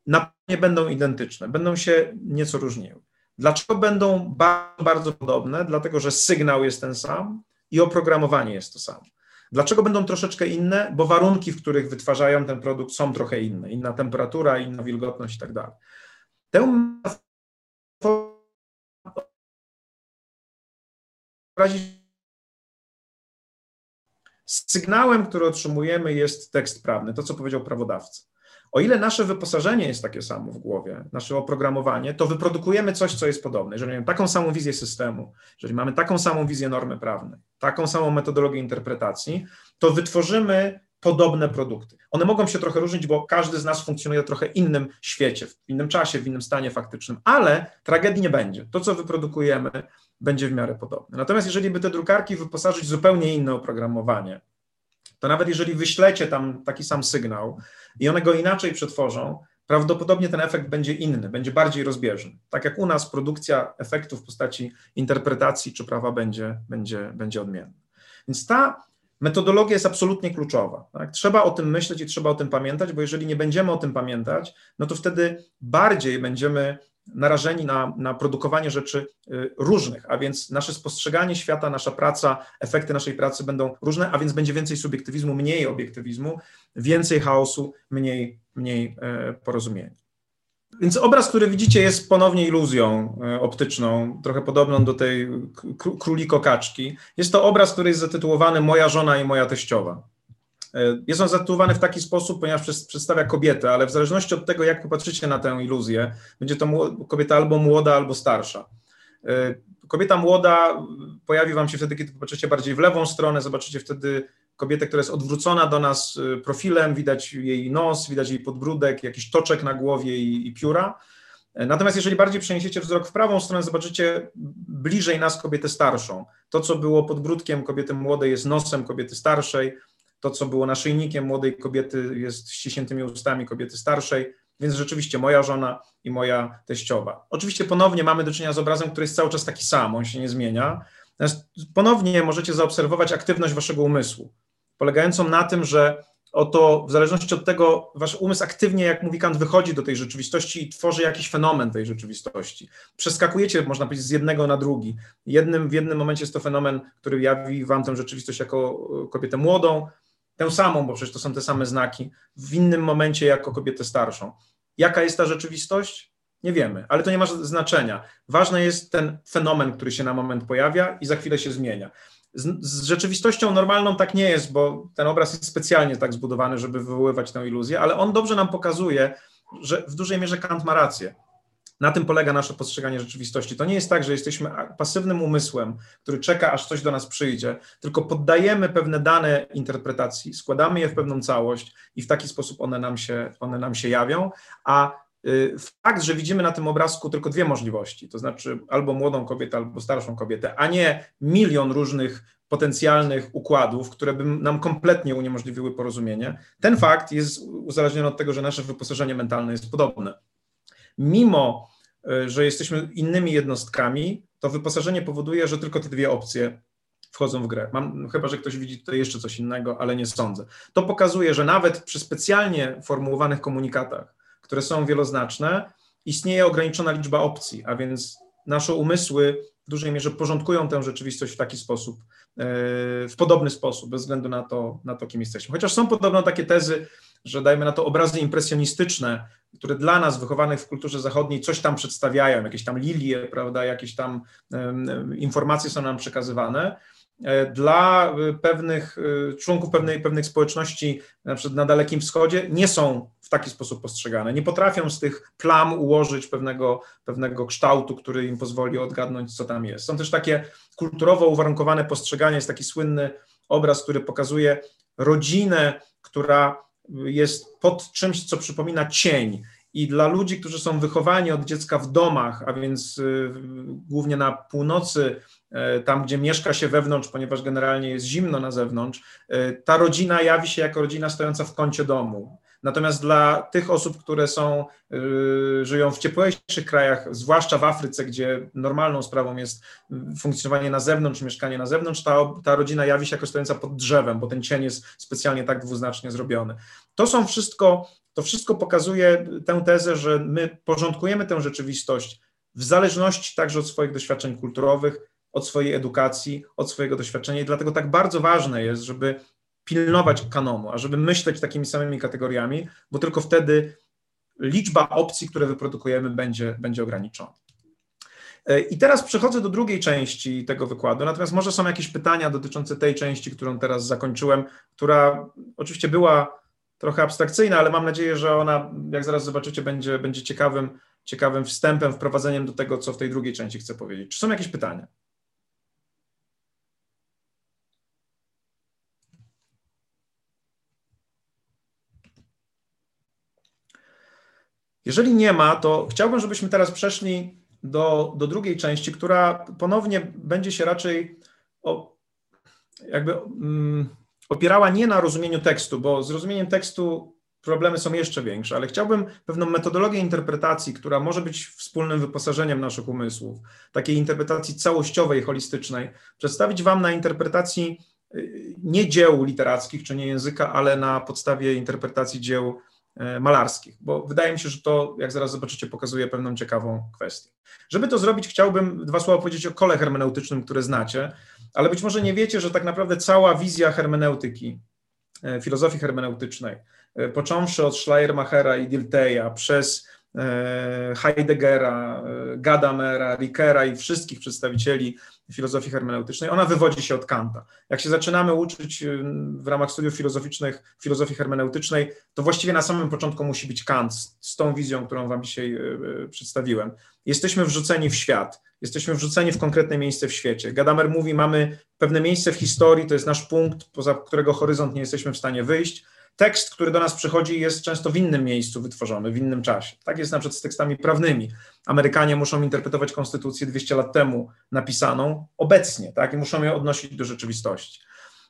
Na pewno nie będą identyczne, będą się nieco różniły. Dlaczego będą bardzo, bardzo podobne? Dlatego, że sygnał jest ten sam i oprogramowanie jest to samo. Dlaczego będą troszeczkę inne? Bo warunki, w których wytwarzają ten produkt, są trochę inne. Inna temperatura, inna wilgotność i tak dalej. Tę Sygnałem, który otrzymujemy, jest tekst prawny, to co powiedział prawodawca. O ile nasze wyposażenie jest takie samo w głowie, nasze oprogramowanie, to wyprodukujemy coś, co jest podobne. Jeżeli mamy taką samą wizję systemu, jeżeli mamy taką samą wizję normy prawnej, taką samą metodologię interpretacji, to wytworzymy podobne produkty. One mogą się trochę różnić, bo każdy z nas funkcjonuje w trochę innym świecie, w innym czasie, w innym stanie faktycznym, ale tragedii nie będzie. To, co wyprodukujemy, będzie w miarę podobne. Natomiast jeżeli by te drukarki wyposażyć w zupełnie inne oprogramowanie, to nawet jeżeli wyślecie tam taki sam sygnał i one go inaczej przetworzą, prawdopodobnie ten efekt będzie inny, będzie bardziej rozbieżny. Tak jak u nas produkcja efektów w postaci interpretacji czy prawa będzie, będzie, będzie odmienna. Więc ta metodologia jest absolutnie kluczowa. Tak? Trzeba o tym myśleć i trzeba o tym pamiętać, bo jeżeli nie będziemy o tym pamiętać, no to wtedy bardziej będziemy narażeni na, na produkowanie rzeczy y, różnych, a więc nasze spostrzeganie świata, nasza praca, efekty naszej pracy będą różne, a więc będzie więcej subiektywizmu, mniej obiektywizmu, więcej chaosu, mniej, mniej e, porozumienia. Więc obraz, który widzicie, jest ponownie iluzją e, optyczną, trochę podobną do tej króliko-kaczki. Jest to obraz, który jest zatytułowany Moja żona i moja teściowa. E, jest on zatytułowany w taki sposób, ponieważ przedstawia kobietę, ale w zależności od tego, jak popatrzycie na tę iluzję, będzie to kobieta albo młoda, albo starsza. E, kobieta młoda pojawi Wam się wtedy, kiedy popatrzycie bardziej w lewą stronę, zobaczycie wtedy kobietę, która jest odwrócona do nas e, profilem, widać jej nos, widać jej podbródek, jakiś toczek na głowie i, i pióra. Natomiast jeżeli bardziej przeniesiecie wzrok w prawą stronę, zobaczycie bliżej nas kobietę starszą. To, co było podbródkiem kobiety młodej, jest nosem kobiety starszej, to, co było naszyjnikiem młodej kobiety, jest ściśniętymi ustami kobiety starszej, więc rzeczywiście moja żona i moja teściowa. Oczywiście ponownie mamy do czynienia z obrazem, który jest cały czas taki sam, on się nie zmienia. Natomiast ponownie możecie zaobserwować aktywność waszego umysłu, polegającą na tym, że oto w zależności od tego, wasz umysł aktywnie, jak mówi Kant, wychodzi do tej rzeczywistości i tworzy jakiś fenomen tej rzeczywistości. Przeskakujecie, można powiedzieć, z jednego na drugi. Jednym, w jednym momencie jest to fenomen, który jawi wam tę rzeczywistość jako kobietę młodą, tę samą, bo przecież to są te same znaki, w innym momencie jako kobietę starszą. Jaka jest ta rzeczywistość? Nie wiemy, ale to nie ma znaczenia. Ważny jest ten fenomen, który się na moment pojawia i za chwilę się zmienia. Z, z, rzeczywistością normalną tak nie jest, bo ten obraz jest specjalnie tak zbudowany, żeby wywoływać tę iluzję, ale on dobrze nam pokazuje, że w dużej mierze Kant ma rację. Na tym polega nasze postrzeganie rzeczywistości. To nie jest tak, że jesteśmy pasywnym umysłem, który czeka, aż coś do nas przyjdzie, tylko poddajemy pewne dane interpretacji, składamy je w pewną całość i w taki sposób one nam się, one nam się jawią, a fakt, że widzimy na tym obrazku tylko dwie możliwości, to znaczy albo młodą kobietę, albo starszą kobietę, a nie milion różnych potencjalnych układów, które by nam kompletnie uniemożliwiły porozumienie, ten fakt jest uzależniony od tego, że nasze wyposażenie mentalne jest podobne. Mimo E, że jesteśmy innymi jednostkami, to wyposażenie powoduje, że tylko te dwie opcje wchodzą w grę. Mam, chyba, że ktoś widzi tutaj jeszcze coś innego, ale nie sądzę. To pokazuje, że nawet przy specjalnie formułowanych komunikatach, które są wieloznaczne, istnieje ograniczona liczba opcji, a więc nasze umysły w dużej mierze porządkują tę rzeczywistość w taki sposób, e, w podobny sposób, bez względu na to, na to kim jesteśmy. Chociaż są podobno takie tezy, że dajmy na to obrazy impresjonistyczne, które dla nas wychowanych w kulturze zachodniej coś tam przedstawiają, jakieś tam lilie, prawda, jakieś tam informacje są nam przekazywane. E, dla e, pewnych członków pewnej, pewnych społeczności, na przykład na Dalekim Wschodzie, nie są taki sposób postrzegane. Nie potrafią z tych plam ułożyć pewnego, pewnego kształtu, który im pozwoli odgadnąć, co tam jest. Są też takie kulturowo uwarunkowane postrzeganie, jest taki słynny obraz, który pokazuje rodzinę, która jest pod czymś, co przypomina cień. I dla ludzi, którzy są wychowani od dziecka w domach, a więc y, głównie na północy, y, tam gdzie mieszka się wewnątrz, ponieważ generalnie jest zimno na zewnątrz, y, ta rodzina jawi się jako rodzina stojąca w kącie domu. Natomiast dla tych osób, które są, yy, żyją w ciepłejszych krajach, zwłaszcza w Afryce, gdzie normalną sprawą jest funkcjonowanie na zewnątrz, mieszkanie na zewnątrz, ta, ta rodzina jawi się jako stojąca pod drzewem, bo ten cień jest specjalnie tak dwuznacznie zrobiony. To są wszystko, to wszystko pokazuje tę tezę, że my porządkujemy tę rzeczywistość w zależności także od swoich doświadczeń kulturowych, od swojej edukacji, od swojego doświadczenia i dlatego tak bardzo ważne jest, żeby pilnować kanonu, a żeby myśleć takimi samymi kategoriami, bo tylko wtedy liczba opcji, które wyprodukujemy, będzie, będzie ograniczona. E, I teraz przechodzę do drugiej części tego wykładu, natomiast może są jakieś pytania dotyczące tej części, którą teraz zakończyłem, która oczywiście była trochę abstrakcyjna, ale mam nadzieję, że ona, jak zaraz zobaczycie, będzie, będzie ciekawym, ciekawym wstępem, wprowadzeniem do tego, co w tej drugiej części chcę powiedzieć. Czy są jakieś pytania? Jeżeli nie ma, to chciałbym, żebyśmy teraz przeszli do, do drugiej części, która ponownie będzie się raczej o, jakby um, opierała nie na rozumieniu tekstu, bo z rozumieniem tekstu problemy są jeszcze większe, ale chciałbym pewną metodologię interpretacji, która może być wspólnym wyposażeniem naszych umysłów, takiej interpretacji całościowej, holistycznej, przedstawić Wam na interpretacji y, nie dzieł literackich czy nie języka, ale na podstawie interpretacji dzieł malarskich, bo wydaje mi się, że to, jak zaraz zobaczycie, pokazuje pewną ciekawą kwestię. Żeby to zrobić, chciałbym dwa słowa powiedzieć o kole hermeneutycznym, które znacie, ale być może nie wiecie, że tak naprawdę cała wizja hermeneutyki, e, filozofii hermeneutycznej, E, począwszy od Schleiermachera i Dilteja, przez e, Heideggera, e, Gadamera, Rickera i wszystkich przedstawicieli filozofii hermeneutycznej, ona wywodzi się od Kanta. Jak się zaczynamy uczyć w ramach studiów filozoficznych filozofii hermeneutycznej, to właściwie na samym początku musi być Kant z tą wizją, którą wam dzisiaj przedstawiłem. Jesteśmy wrzuceni w świat, jesteśmy wrzuceni w konkretne miejsce w świecie. Gadamer mówi, mamy pewne miejsce w historii, to jest nasz punkt, poza którego horyzont nie jesteśmy w stanie wyjść, tekst, który do nas przychodzi, jest często w innym miejscu wytworzony, w innym czasie. Tak jest na przykład z tekstami prawnymi. Amerykanie muszą interpretować konstytucję 200 lat temu napisaną obecnie, tak, i muszą ją odnosić do rzeczywistości.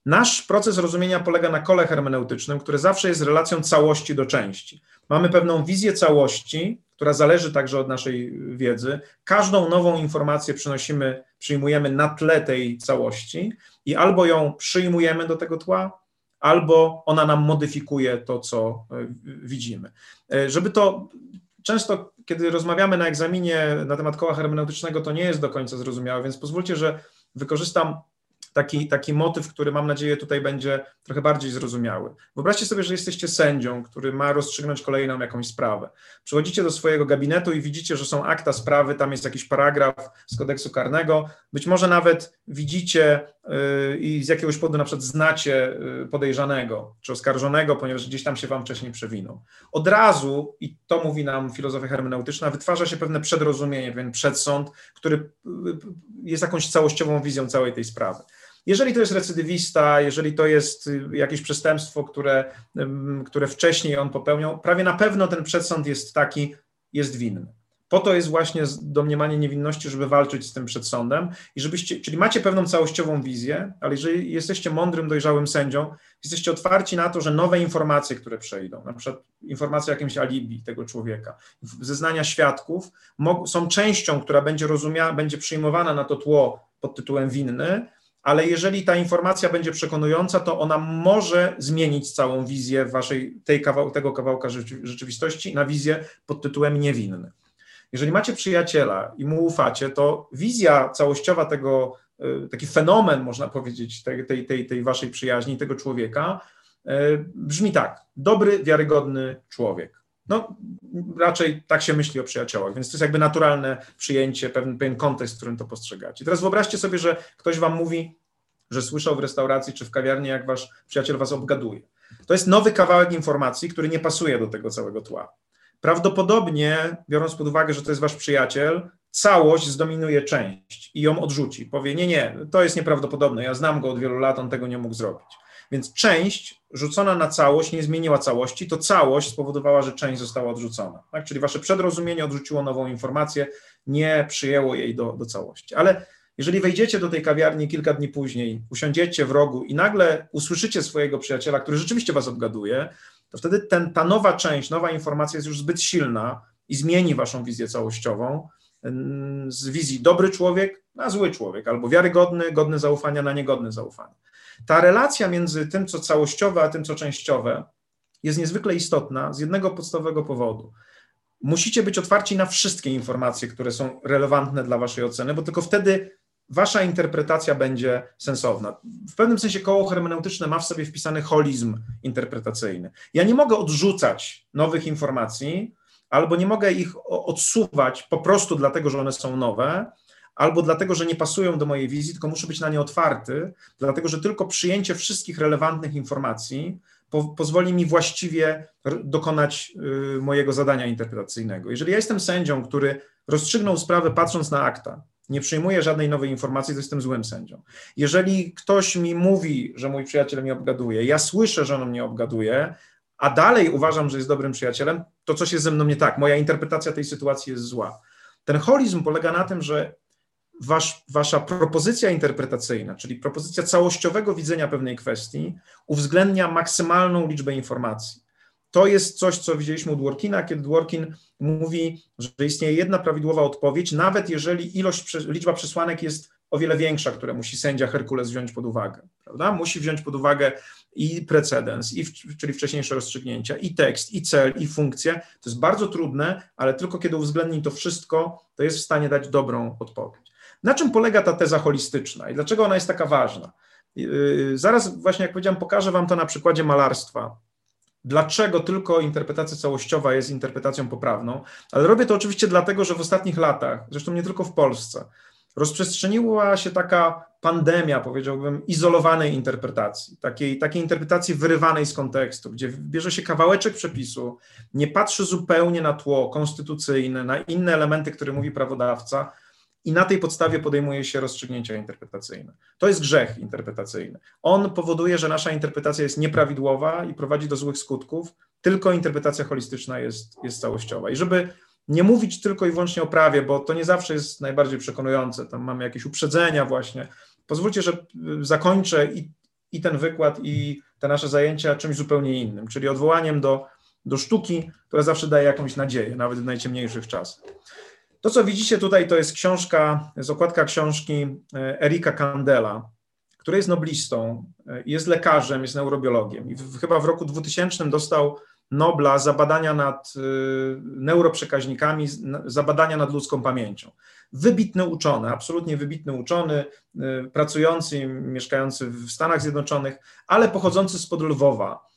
Nasz proces rozumienia polega na kole hermeneutycznym, które zawsze jest relacją całości do części. Mamy pewną wizję całości, która zależy także od naszej wiedzy. Każdą nową informację przynosimy, przyjmujemy na tle tej całości i albo ją przyjmujemy do tego tła, albo ona nam modyfikuje to, co e, widzimy. E, żeby to często, kiedy rozmawiamy na egzaminie na temat koła hermeneutycznego, to nie jest do końca zrozumiałe, więc pozwólcie, że wykorzystam taki, taki motyw, który mam nadzieję tutaj będzie trochę bardziej zrozumiały. Wyobraźcie sobie, że jesteście sędzią, który ma rozstrzygnąć kolejną jakąś sprawę. Przychodzicie do swojego gabinetu i widzicie, że są akta sprawy, tam jest jakiś paragraf z kodeksu karnego, być może nawet widzicie i z jakiegoś powodu na przykład znacie yy, podejrzanego czy oskarżonego, ponieważ gdzieś tam się wam wcześniej przewinął. Od razu, i to mówi nam filozofia hermeneutyczna, wytwarza się pewne przedrozumienie, pewien przedsąd, który yy, jest jakąś całościową wizją całej tej sprawy. Jeżeli to jest recydywista, jeżeli to jest y, jakieś przestępstwo, które, które wcześniej on popełniał, prawie na pewno ten przedsąd jest taki, jest winny. Po to jest właśnie domniemanie niewinności, żeby walczyć z tym przedsądem i żebyście, czyli macie pewną całościową wizję, ale jeżeli jesteście mądrym, dojrzałym sędzią, jesteście otwarci na to, że nowe informacje, które przejdą, na przykład informacje o jakimś alibi tego człowieka, zeznania świadków, są częścią, która będzie rozumiana, będzie przyjmowana na to tło pod tytułem winny, ale jeżeli ta informacja będzie przekonująca, to ona może zmienić całą wizję waszej, tej kawał, tego kawałka rzeczywistości na wizję pod tytułem niewinny. Jeżeli macie przyjaciela i mu ufacie, to wizja całościowa tego, e, taki fenomen, można powiedzieć, tej, tej, tej, waszej przyjaźni, tego człowieka, e, brzmi tak: dobry, wiarygodny człowiek. No, raczej tak się myśli o przyjaciołach, więc to jest jakby naturalne przyjęcie, pewien, pewien kontekst, w którym to postrzegacie. Teraz wyobraźcie sobie, że ktoś wam mówi, że słyszał w restauracji czy w kawiarni, jak wasz przyjaciel was obgaduje. To jest nowy kawałek informacji, który nie pasuje do tego całego tła. Prawdopodobnie, biorąc pod uwagę, że to jest wasz przyjaciel, całość zdominuje część i ją odrzuci. Powie: Nie, nie, to jest nieprawdopodobne, ja znam go od wielu lat, on tego nie mógł zrobić. Więc część rzucona na całość nie zmieniła całości, to całość spowodowała, że część została odrzucona. Tak? Czyli wasze przedrozumienie odrzuciło nową informację, nie przyjęło jej do, do całości. Ale jeżeli wejdziecie do tej kawiarni kilka dni później, usiądziecie w rogu i nagle usłyszycie swojego przyjaciela, który rzeczywiście was obgaduje, to wtedy ten, ta nowa część, nowa informacja jest już zbyt silna i zmieni waszą wizję całościową z wizji dobry człowiek na zły człowiek, albo wiarygodny, godny zaufania na niegodny zaufania. Ta relacja między tym, co całościowe, a tym, co częściowe, jest niezwykle istotna z jednego podstawowego powodu. Musicie być otwarci na wszystkie informacje, które są relevantne dla Waszej oceny, bo tylko wtedy Wasza interpretacja będzie sensowna. W pewnym sensie koło hermeneutyczne ma w sobie wpisany holizm interpretacyjny. Ja nie mogę odrzucać nowych informacji, albo nie mogę ich odsuwać po prostu dlatego, że one są nowe, albo dlatego, że nie pasują do mojej wizji, tylko muszę być na nie otwarty, dlatego że tylko przyjęcie wszystkich relevantnych informacji po, pozwoli mi właściwie dokonać y, mojego zadania interpretacyjnego. Jeżeli ja jestem sędzią, który rozstrzygnął sprawę patrząc na akta, nie przyjmuję żadnej nowej informacji, to jestem złym sędzią. Jeżeli ktoś mi mówi, że mój przyjaciel mnie obgaduje, ja słyszę, że on mnie obgaduje, a dalej uważam, że jest dobrym przyjacielem, to coś jest ze mną nie tak. Moja interpretacja tej sytuacji jest zła. Ten holizm polega na tym, że wasz, wasza propozycja interpretacyjna, czyli propozycja całościowego widzenia pewnej kwestii, uwzględnia maksymalną liczbę informacji. To jest coś, co widzieliśmy u Dworkina, kiedy Dworkin mówi, że istnieje jedna prawidłowa odpowiedź, nawet jeżeli ilość, liczba przesłanek jest o wiele większa, które musi sędzia Herkules wziąć pod uwagę. Prawda? Musi wziąć pod uwagę i precedens, i, czyli wcześniejsze rozstrzygnięcia, i tekst, i cel, i funkcję. To jest bardzo trudne, ale tylko kiedy uwzględni to wszystko, to jest w stanie dać dobrą odpowiedź. Na czym polega ta teza holistyczna i dlaczego ona jest taka ważna? Yy, zaraz właśnie, jak powiedziałem, pokażę Wam to na przykładzie malarstwa. Dlaczego tylko interpretacja całościowa jest interpretacją poprawną? Ale robię to oczywiście dlatego, że w ostatnich latach, zresztą nie tylko w Polsce, rozprzestrzeniła się taka pandemia, powiedziałbym, izolowanej interpretacji, takiej, takiej interpretacji wyrywanej z kontekstu, gdzie bierze się kawałeczek przepisu, nie patrzy zupełnie na tło konstytucyjne, na inne elementy, które mówi prawodawca, i na tej podstawie podejmuje się rozstrzygnięcia interpretacyjne. To jest grzech interpretacyjny. On powoduje, że nasza interpretacja jest nieprawidłowa i prowadzi do złych skutków, tylko interpretacja holistyczna jest, jest całościowa. I żeby nie mówić tylko i wyłącznie o prawie, bo to nie zawsze jest najbardziej przekonujące, tam mamy jakieś uprzedzenia właśnie. Pozwólcie, że zakończę i, i ten wykład, i te nasze zajęcia czymś zupełnie innym, czyli odwołaniem do, do sztuki, która zawsze daje jakąś nadzieję, nawet w najciemniejszych czasach. To, co widzicie tutaj, to jest książka, jest okładka książki e, Erika Kandela, który jest noblistą, e, jest lekarzem, jest neurobiologiem i w, chyba w roku 2000 dostał Nobla za badania nad e, neuroprzekaźnikami, za badania nad ludzką pamięcią. Wybitny uczony, absolutnie wybitny uczony, pracujący, mieszkający w Stanach Zjednoczonych, ale pochodzący spod Lwowa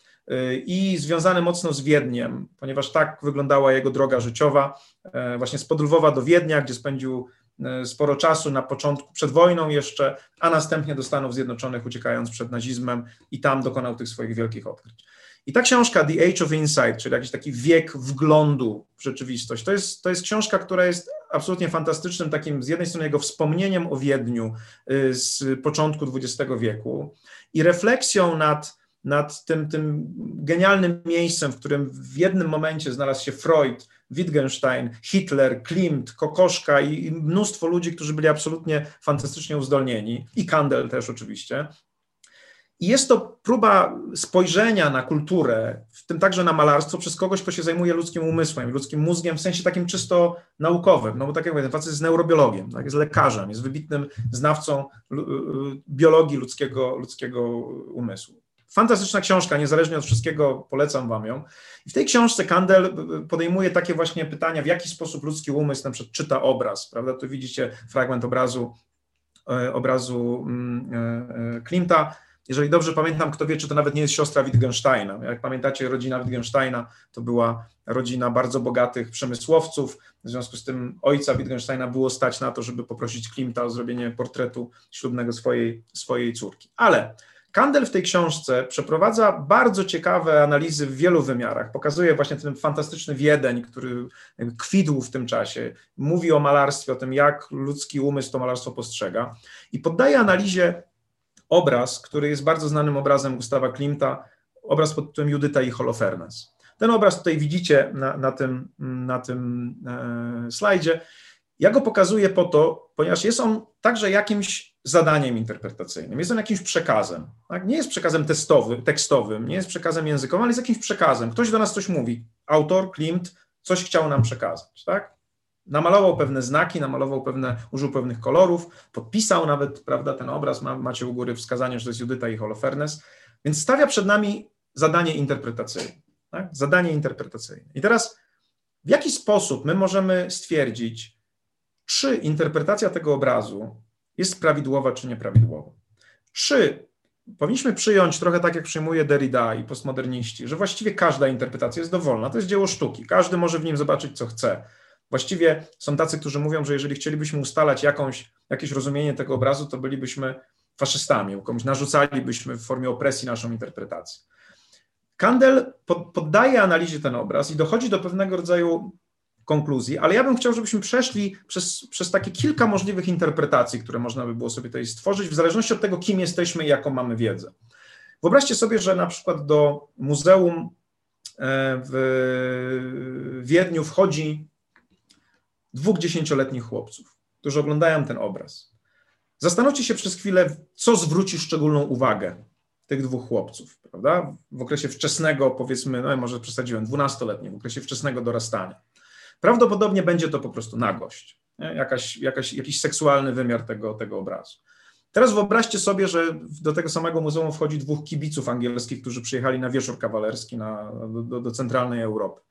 i związany mocno z Wiedniem, ponieważ tak wyglądała jego droga życiowa, e, właśnie z Podlwowa do Wiednia, gdzie spędził e, sporo czasu na początku, przed wojną jeszcze, a następnie do Stanów Zjednoczonych, uciekając przed nazizmem i tam dokonał tych swoich wielkich odkryć. I ta książka The Age of Insight, czyli jakiś taki wiek wglądu w rzeczywistość, to jest, to jest książka, która jest absolutnie fantastycznym takim z jednej strony jego wspomnieniem o Wiedniu y, z początku XX wieku i refleksją nad nad tym, tym genialnym miejscem, w którym w jednym momencie znalazł się Freud, Wittgenstein, Hitler, Klimt, Kokoszka i mnóstwo ludzi, którzy byli absolutnie fantastycznie uzdolnieni, i Kandel też oczywiście. I jest to próba spojrzenia na kulturę, w tym także na malarstwo, przez kogoś, kto się zajmuje ludzkim umysłem, ludzkim mózgiem w sensie takim czysto naukowym. No bo tak jak mówię, ten facet jest neurobiologiem, tak, jest lekarzem, jest wybitnym znawcą biologii ludzkiego, ludzkiego umysłu. Fantastyczna książka, niezależnie od wszystkiego polecam wam ją. I w tej książce Kandel podejmuje takie właśnie pytania, w jaki sposób ludzki umysł na przykład czyta obraz, prawda? Tu widzicie fragment obrazu, e, obrazu mm, e, e, Klimta. Jeżeli dobrze pamiętam, kto wie, czy to nawet nie jest siostra Wittgensteina. Jak pamiętacie, rodzina Wittgensteina to była rodzina bardzo bogatych przemysłowców. W związku z tym ojca Wittgensteina było stać na to, żeby poprosić Klimta o zrobienie portretu ślubnego swojej, swojej córki. Ale Kandel w tej książce przeprowadza bardzo ciekawe analizy w wielu wymiarach. Pokazuje właśnie ten fantastyczny Wiedeń, który kwitł w tym czasie. Mówi o malarstwie, o tym, jak ludzki umysł to malarstwo postrzega. I poddaje analizie obraz, który jest bardzo znanym obrazem Gustawa Klimta, obraz pod tytułem Judyta i Holofernes. Ten obraz tutaj widzicie na, na tym, na tym e, slajdzie. Ja go pokazuję po to, ponieważ jest on także jakimś zadaniem interpretacyjnym, jest on jakimś przekazem. Tak? Nie jest przekazem testowym, tekstowym, nie jest przekazem językowym, ale jest jakimś przekazem. Ktoś do nas coś mówi. Autor, Klimt, coś chciał nam przekazać. Tak? Namalował pewne znaki, namalował pewne, użył pewnych kolorów, podpisał nawet, prawda, ten obraz, ma, macie u góry wskazanie, że to jest Judyta i Holofernes, więc stawia przed nami zadanie interpretacyjne. Tak? Zadanie interpretacyjne. I teraz w jaki sposób my możemy stwierdzić, czy interpretacja tego obrazu jest prawidłowa czy nieprawidłowa. Czy powinniśmy przyjąć, trochę tak jak przyjmuje Derrida i postmoderniści, że właściwie każda interpretacja jest dowolna, to jest dzieło sztuki, każdy może w nim zobaczyć, co chce. Właściwie są tacy, którzy mówią, że jeżeli chcielibyśmy ustalać jakąś, jakieś rozumienie tego obrazu, to bylibyśmy faszystami, komuś narzucalibyśmy w formie opresji naszą interpretację. Kandel poddaje analizie ten obraz i dochodzi do pewnego rodzaju konkluzji, ale ja bym chciał, żebyśmy przeszli przez, przez takie kilka możliwych interpretacji, które można by było sobie tutaj stworzyć, w zależności od tego, kim jesteśmy i jaką mamy wiedzę. Wyobraźcie sobie, że na przykład do muzeum e, w Wiedniu wchodzi dwóch dziesięcioletnich chłopców. którzy oglądają ten obraz, zastanówcie się przez chwilę, co zwróci szczególną uwagę tych dwóch chłopców, prawda? W okresie wczesnego, powiedzmy, no może przesadziłem, dwunastoletnim, w okresie wczesnego dorastania. Prawdopodobnie będzie to po prostu nagość, Jakaś, jakaś, jakiś seksualny wymiar tego, tego obrazu. Teraz wyobraźcie sobie, że do tego samego muzeum wchodzi dwóch kibiców angielskich, którzy przyjechali na wieczór kawalerski na, do, do centralnej Europy.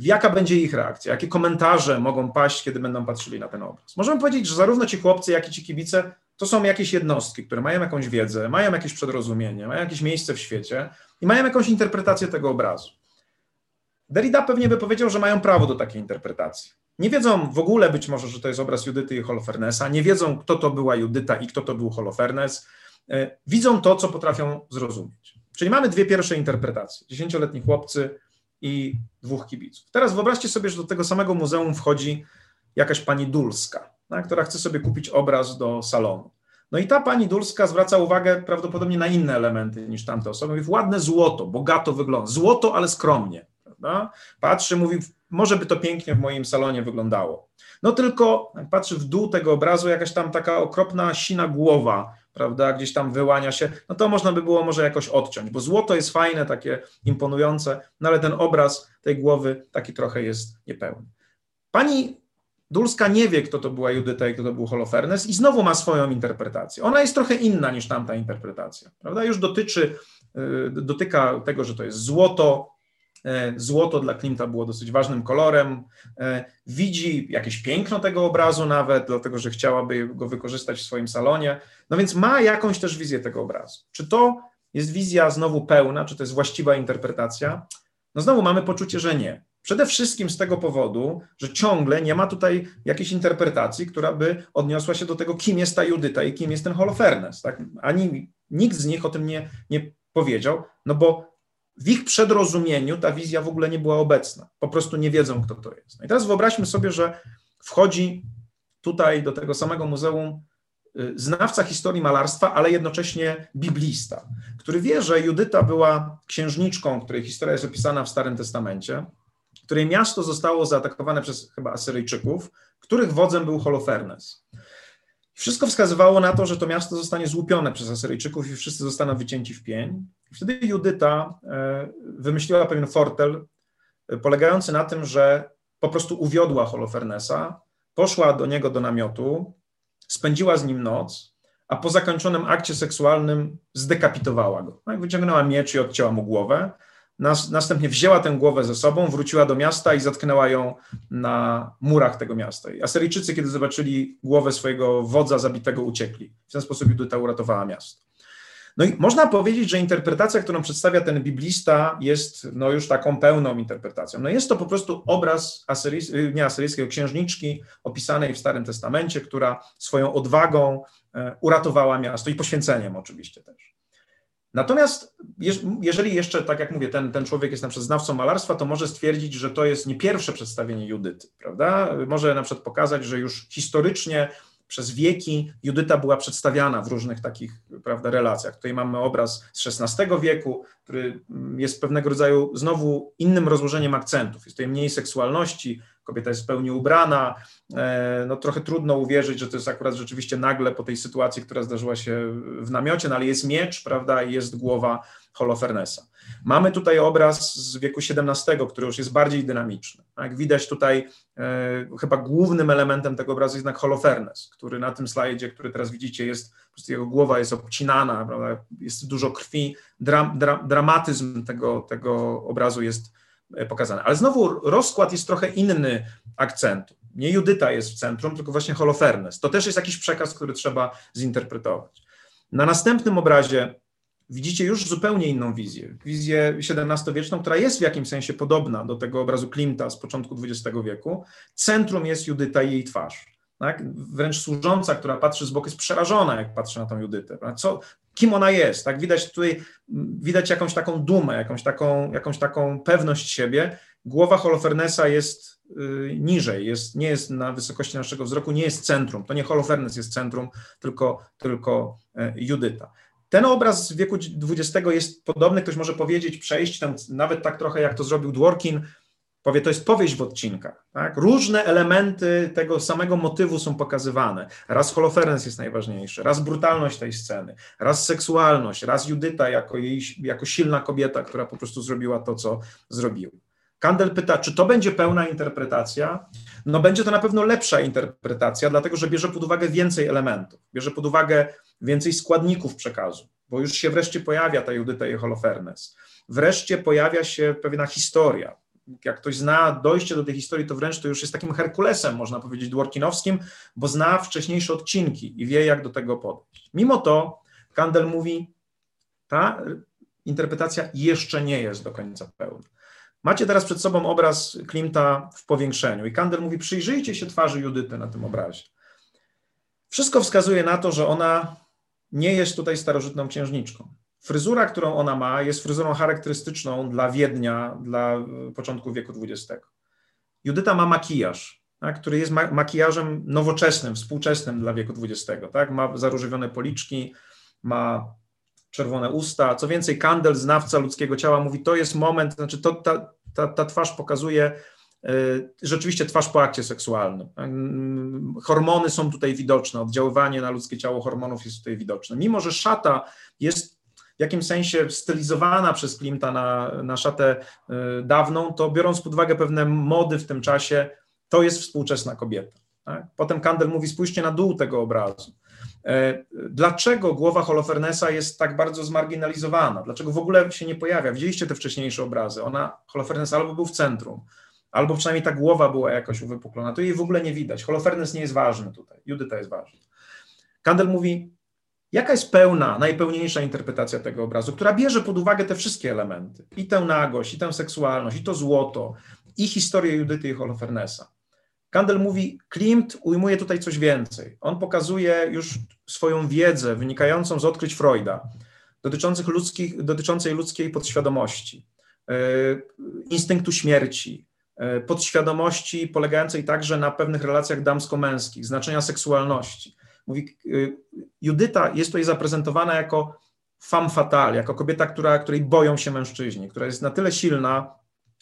Jaka będzie ich reakcja? Jakie komentarze mogą paść, kiedy będą patrzyli na ten obraz? Możemy powiedzieć, że zarówno ci chłopcy, jak i ci kibice to są jakieś jednostki, które mają jakąś wiedzę, mają jakieś przedrozumienie, mają jakieś miejsce w świecie i mają jakąś interpretację tego obrazu. Derrida pewnie by powiedział, że mają prawo do takiej interpretacji. Nie wiedzą w ogóle być może, że to jest obraz Judyty i Holofernesa, nie wiedzą, kto to była Judyta i kto to był Holofernes. E, widzą to, co potrafią zrozumieć. Czyli mamy dwie pierwsze interpretacje: dziesięcioletni chłopcy i dwóch kibiców. Teraz wyobraźcie sobie, że do tego samego muzeum wchodzi jakaś pani Dulska, tak, która chce sobie kupić obraz do salonu. No i ta pani Dulska zwraca uwagę prawdopodobnie na inne elementy niż tamte osoby. Mówi, ładne złoto, bogato wygląda. Złoto, ale skromnie. Prawda? Patrzy, mówi, może by to pięknie w moim salonie wyglądało. No tylko patrzy w dół tego obrazu, jakaś tam taka okropna sina głowa, prawda, gdzieś tam wyłania się, no to można by było może jakoś odciąć, bo złoto jest fajne, takie imponujące, no ale ten obraz tej głowy taki trochę jest niepełny. Pani Dulska nie wie, kto to była Judyta i kto to był Holofernes i znowu ma swoją interpretację. Ona jest trochę inna niż tamta interpretacja, prawda, już dotyczy, y, dotyka tego, że to jest złoto, złoto dla Klimta było dosyć ważnym kolorem. E, widzi jakieś piękno tego obrazu nawet, dlatego że chciałaby go wykorzystać w swoim salonie. No więc ma jakąś też wizję tego obrazu. Czy to jest wizja znowu pełna, czy to jest właściwa interpretacja? No znowu mamy poczucie, że nie. Przede wszystkim z tego powodu, że ciągle nie ma tutaj jakiejś interpretacji, która by odniosła się do tego, kim jest ta Judyta i kim jest ten Holofernes. Tak? Ani nikt z nich o tym nie, nie powiedział, no bo w ich przedrozumieniu ta wizja w ogóle nie była obecna. Po prostu nie wiedzą, kto to jest. No i teraz wyobraźmy sobie, że wchodzi tutaj do tego samego muzeum y, znawca historii malarstwa, ale jednocześnie biblista, który wie, że Judyta była księżniczką, której historia jest opisana w Starym Testamencie, której miasto zostało zaatakowane przez chyba Asyryjczyków, których wodzem był Holofernes. Wszystko wskazywało na to, że to miasto zostanie złupione przez Asyryjczyków i wszyscy zostaną wycięci w pień. Wtedy Judyta e, wymyśliła pewien fortel e, polegający na tym, że po prostu uwiodła Holofernesa, poszła do niego do namiotu, spędziła z nim noc, a po zakończonym akcie seksualnym zdekapitowała go. No wyciągnęła miecz i odcięła mu głowę. Nas, następnie wzięła tę głowę ze sobą, wróciła do miasta i zatknęła ją na murach tego miasta. I Asyryjczycy, kiedy zobaczyli głowę swojego wodza zabitego, uciekli. W ten sposób Judyta uratowała miasto. No i można powiedzieć, że interpretacja, którą przedstawia ten biblista, jest no już taką pełną interpretacją. No jest to po prostu obraz asyryjs nie asyryjskiej, księżniczki opisanej w Starym Testamencie, która swoją odwagą e, uratowała miasto i poświęceniem oczywiście też. Natomiast jeżeli jeszcze, tak jak mówię, ten, ten człowiek jest na przykład znawcą malarstwa, to może stwierdzić, że to jest nie pierwsze przedstawienie Judyty, prawda? Może na przykład pokazać, że już historycznie przez wieki Judyta była przedstawiana w różnych takich prawda, relacjach. Tutaj mamy obraz z XVI wieku, który jest pewnego rodzaju znowu innym rozłożeniem akcentów. Jest tutaj mniej seksualności, kobieta jest w pełni ubrana. E, no trochę trudno uwierzyć, że to jest akurat rzeczywiście nagle po tej sytuacji, która zdarzyła się w namiocie, no ale jest miecz, prawda, i jest głowa Holofernesa. Mamy tutaj obraz z wieku XVII, który już jest bardziej dynamiczny. Jak widać tutaj, e, chyba głównym elementem tego obrazu jest jednak Holofernes, który na tym slajdzie, który teraz widzicie, jest, po prostu jego głowa jest obcinana, prawda, jest dużo krwi, dram, dra, dramatyzm tego, tego obrazu jest e, pokazany. Ale znowu rozkład jest trochę inny akcentu. Nie Judyta jest w centrum, tylko właśnie Holofernes. To też jest jakiś przekaz, który trzeba zinterpretować. Na następnym obrazie widzicie już zupełnie inną wizję. Wizję XVII-wieczną, która jest w jakimś sensie podobna do tego obrazu Klimta z początku XX wieku. Centrum jest Judyta i jej twarz. Tak? Wręcz służąca, która patrzy z boku, jest przerażona, jak patrzy na tą Judytę. Co, kim ona jest? Tak? Widać tutaj widać jakąś taką dumę, jakąś taką, jakąś taką pewność siebie. Głowa Holofernesa jest y, niżej, jest, nie jest na wysokości naszego wzroku, nie jest centrum. To nie Holofernes jest centrum, tylko, tylko y, Judyta. Ten obraz z wieku XX jest podobny, ktoś może powiedzieć, przejść tam nawet tak trochę jak to zrobił Dworkin, Powie, to jest powieść w odcinkach. Tak? Różne elementy tego samego motywu są pokazywane. Raz Holofernes jest najważniejszy, raz brutalność tej sceny, raz seksualność, raz Judyta jako, jej, jako silna kobieta, która po prostu zrobiła to, co zrobiła. Kandel pyta, czy to będzie pełna interpretacja? No będzie to na pewno lepsza interpretacja, dlatego że bierze pod uwagę więcej elementów, bierze pod uwagę więcej składników przekazu, bo już się wreszcie pojawia ta Judyta i Holofernes. Wreszcie pojawia się pewna historia. Jak ktoś zna dojście do tej historii, to wręcz to już jest takim Herkulesem, można powiedzieć, dworkinowskim, bo zna wcześniejsze odcinki i wie, jak do tego podejść. Mimo to Kandel mówi, ta interpretacja jeszcze nie jest do końca pełna. Macie teraz przed sobą obraz Klimta w powiększeniu i Kandel mówi, przyjrzyjcie się twarzy Judyty na tym obrazie. Wszystko wskazuje na to, że ona nie jest tutaj starożytną księżniczką. Fryzura, którą ona ma, jest fryzurą charakterystyczną dla Wiednia, dla e, początku wieku XX. Judyta ma makijaż, tak, który jest makijażem nowoczesnym, współczesnym dla wieku XX. Tak? Ma zaróżowione policzki, ma czerwone usta. Co więcej, Kandel, znawca ludzkiego ciała, mówi, to jest moment, znaczy to, ta, ta, ta twarz pokazuje y, rzeczywiście twarz po akcie seksualnym. Y, hormony są tutaj widoczne, oddziaływanie na ludzkie ciało hormonów jest tutaj widoczne. Mimo, że szata jest w jakimś sensie stylizowana przez Klimta na, na szatę y, dawną, to biorąc pod uwagę pewne mody w tym czasie, to jest współczesna kobieta. Tak? Potem Kandel mówi, spójrzcie na dół tego obrazu. E, dlaczego głowa Holofernesa jest tak bardzo zmarginalizowana? Dlaczego w ogóle się nie pojawia? Widzieliście te wcześniejsze obrazy. Ona, Holofernes albo był w centrum, albo przynajmniej ta głowa była jakoś uwypuklona. To jej w ogóle nie widać. Holofernes nie jest ważny tutaj. Judyta jest ważna. Kandel mówi, jaka jest pełna, najpełniejsza interpretacja tego obrazu, która bierze pod uwagę te wszystkie elementy. I tę nagość, i tę seksualność, i to złoto, i historię Judyty i Holofernesa. Kandel mówi, Klimt ujmuje tutaj coś więcej. On pokazuje już swoją wiedzę wynikającą z odkryć Freuda, dotyczących ludzkich, dotyczącej ludzkiej podświadomości, e, instynktu śmierci, e, podświadomości polegającej także na pewnych relacjach damsko-męskich, znaczenia seksualności. Mówi, e, Judyta jest tutaj zaprezentowana jako femme fatale, jako kobieta, która, której boją się mężczyźni, która jest na tyle silna,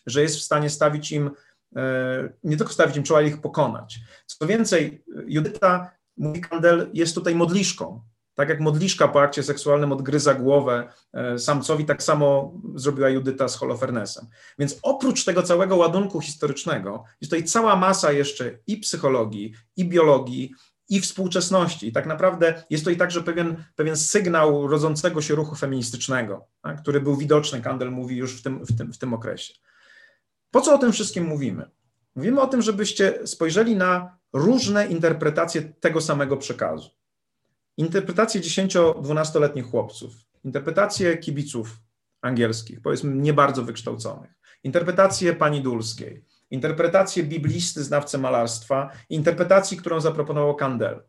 że jest w stanie stawić im E, nie tylko stawić im czoła, ale ich pokonać. Co więcej, Judyta, mówi Kandel, jest tutaj modliszką. Tak jak modliszka po akcie seksualnym odgryza głowę e, samcowi, tak samo zrobiła Judyta z Holofernesem. Więc oprócz tego całego ładunku historycznego, jest tutaj cała masa jeszcze i psychologii, i biologii, i współczesności. I tak naprawdę jest to i także pewien, pewien sygnał rodzącego się ruchu feministycznego, tak, który był widoczny, Kandel mówi już w tym, w tym, w tym okresie. Po co o tym wszystkim mówimy? Mówimy o tym, żebyście spojrzeli na różne interpretacje tego samego przekazu. Interpretacje 10-12-letnich chłopców, interpretacje kibiców angielskich, powiedzmy nie bardzo wykształconych, interpretacje pani Dulskiej, interpretacje biblisty, znawcy malarstwa, interpretacji, którą zaproponował Kandel.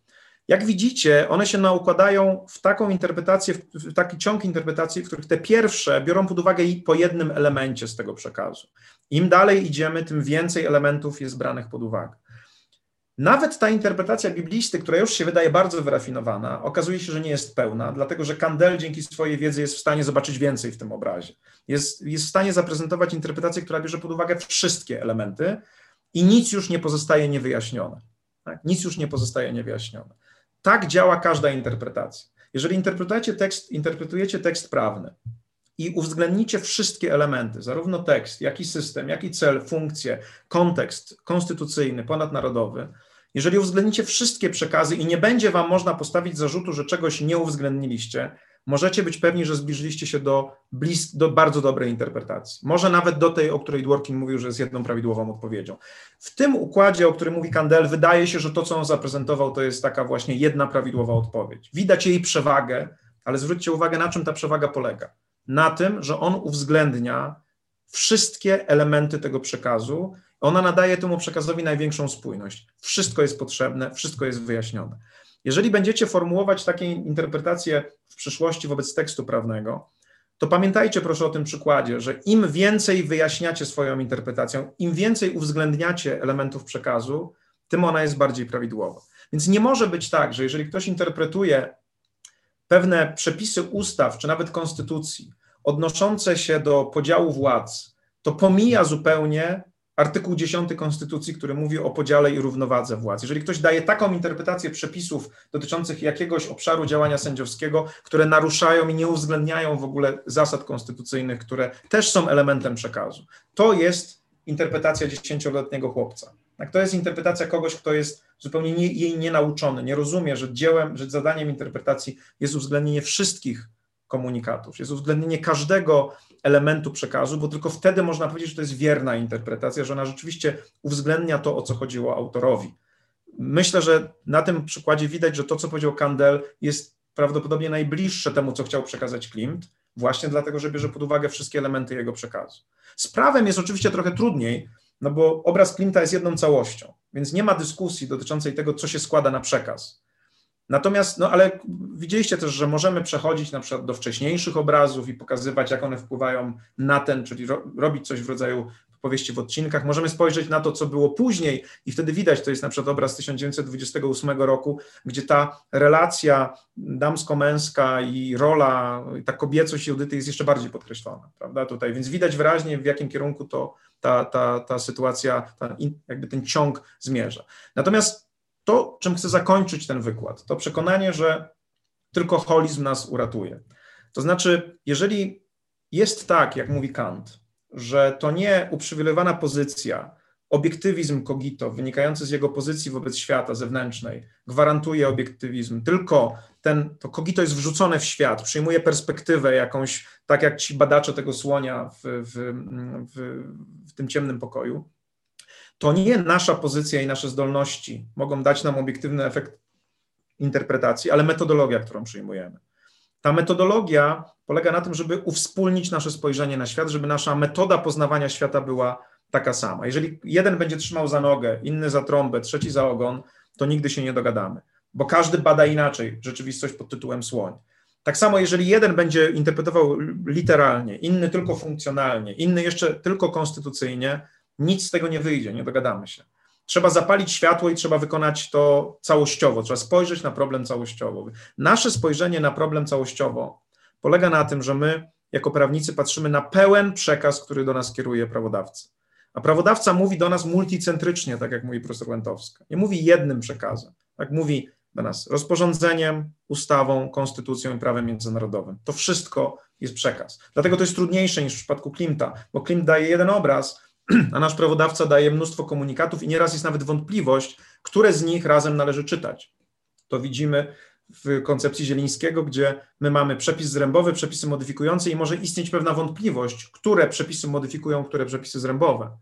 Jak widzicie, one się naukładają w taką interpretację, w taki ciąg interpretacji, w których te pierwsze biorą pod uwagę po jednym elemencie z tego przekazu. Im dalej idziemy, tym więcej elementów jest branych pod uwagę. Nawet ta interpretacja biblisty, która już się wydaje bardzo wyrafinowana, okazuje się, że nie jest pełna, dlatego że Kandel dzięki swojej wiedzy jest w stanie zobaczyć więcej w tym obrazie. Jest, jest w stanie zaprezentować interpretację, która bierze pod uwagę wszystkie elementy i nic już nie pozostaje niewyjaśnione. Tak? Nic już nie pozostaje niewyjaśnione. Tak działa każda interpretacja. Jeżeli interpretujecie tekst, interpretujecie tekst prawny i uwzględnicie wszystkie elementy, zarówno tekst, jak i system, jak i cel, funkcję, kontekst konstytucyjny, ponadnarodowy, jeżeli uwzględnicie wszystkie przekazy i nie będzie wam można postawić zarzutu, że czegoś nie uwzględniliście, możecie być pewni, że zbliżyliście się do, do bardzo dobrej interpretacji. Może nawet do tej, o której Dworkin mówił, że jest jedną prawidłową odpowiedzią. W tym układzie, o którym mówi Kandel, wydaje się, że to, co on zaprezentował, to jest taka właśnie jedna prawidłowa odpowiedź. Widać jej przewagę, ale zwróćcie uwagę, na czym ta przewaga polega. Na tym, że on uwzględnia wszystkie elementy tego przekazu, ona nadaje temu przekazowi największą spójność. Wszystko jest potrzebne, wszystko jest wyjaśnione. Jeżeli będziecie formułować takie interpretacje w przyszłości wobec tekstu prawnego, to pamiętajcie proszę o tym przykładzie, że im więcej wyjaśniacie swoją interpretacją, im więcej uwzględniacie elementów przekazu, tym ona jest bardziej prawidłowa. Więc nie może być tak, że jeżeli ktoś interpretuje pewne przepisy ustaw, czy nawet konstytucji, odnoszące się do podziału władz, to pomija zupełnie artykuł 10 Konstytucji, który mówi o podziale i równowadze władz. Jeżeli ktoś daje taką interpretację przepisów dotyczących jakiegoś obszaru działania sędziowskiego, które naruszają i nie uwzględniają w ogóle zasad konstytucyjnych, które też są elementem przekazu, to jest interpretacja dziesięcioletniego chłopca. Tak, to jest interpretacja kogoś, kto jest zupełnie nie, jej nienauczony, nie rozumie, że dziełem, że zadaniem interpretacji jest uwzględnienie wszystkich komunikatów, jest uwzględnienie każdego elementu przekazu, bo tylko wtedy można powiedzieć, że to jest wierna interpretacja, że ona rzeczywiście uwzględnia to, o co chodziło autorowi. Myślę, że na tym przykładzie widać, że to, co powiedział Kandel, jest prawdopodobnie najbliższe temu, co chciał przekazać Klimt, właśnie dlatego, że bierze pod uwagę wszystkie elementy jego przekazu. Z prawem jest oczywiście trochę trudniej, no bo obraz Klimta jest jedną całością, więc nie ma dyskusji dotyczącej tego, co się składa na przekaz. Natomiast, no ale widzieliście też, że możemy przechodzić na przykład do wcześniejszych obrazów i pokazywać, jak one wpływają na ten, czyli ro, robić coś w rodzaju powieści w odcinkach. Możemy spojrzeć na to, co było później i wtedy widać, to jest na przykład obraz 1928 roku, gdzie ta relacja damsko-męska i rola, ta kobiecość Judyty jest jeszcze bardziej podkreślona, prawda, tutaj, więc widać wyraźnie, w jakim kierunku to ta, ta, ta sytuacja, ta, jakby ten ciąg zmierza. Natomiast to, czym chcę zakończyć ten wykład, to przekonanie, że tylko holizm nas uratuje. To znaczy, jeżeli jest tak, jak mówi Kant, że to nie uprzywilejowana pozycja, obiektywizm Kogito, wynikający z jego pozycji wobec świata zewnętrznej, gwarantuje obiektywizm, tylko ten, to Kogito jest wrzucone w świat, przyjmuje perspektywę jakąś, tak jak ci badacze tego słonia w, w, w, w tym ciemnym pokoju, to nie nasza pozycja i nasze zdolności mogą dać nam obiektywny efekt interpretacji, ale metodologia, którą przyjmujemy. Ta metodologia polega na tym, żeby uwspólnić nasze spojrzenie na świat, żeby nasza metoda poznawania świata była taka sama. Jeżeli jeden będzie trzymał za nogę, inny za trąbę, trzeci za ogon, to nigdy się nie dogadamy, bo każdy bada inaczej rzeczywistość pod tytułem słoń. Tak samo, jeżeli jeden będzie interpretował literalnie, inny tylko funkcjonalnie, inny jeszcze tylko konstytucyjnie, nic z tego nie wyjdzie, nie dogadamy się. Trzeba zapalić światło i trzeba wykonać to całościowo, trzeba spojrzeć na problem całościowo. Nasze spojrzenie na problem całościowo polega na tym, że my jako prawnicy patrzymy na pełen przekaz, który do nas kieruje prawodawca. A prawodawca mówi do nas multicentrycznie, tak jak mówi profesor Łętowska. Nie mówi jednym przekazem. Tak mówi do nas rozporządzeniem, ustawą, konstytucją i prawem międzynarodowym. To wszystko jest przekaz. Dlatego to jest trudniejsze niż w przypadku Klimta, bo Klimt daje jeden obraz, a nasz prawodawca daje mnóstwo komunikatów i nieraz jest nawet wątpliwość, które z nich razem należy czytać. To widzimy w koncepcji Zielińskiego, gdzie my mamy przepis zrębowy, przepisy modyfikujące i może istnieć pewna wątpliwość, które przepisy modyfikują, które przepisy zrębowe.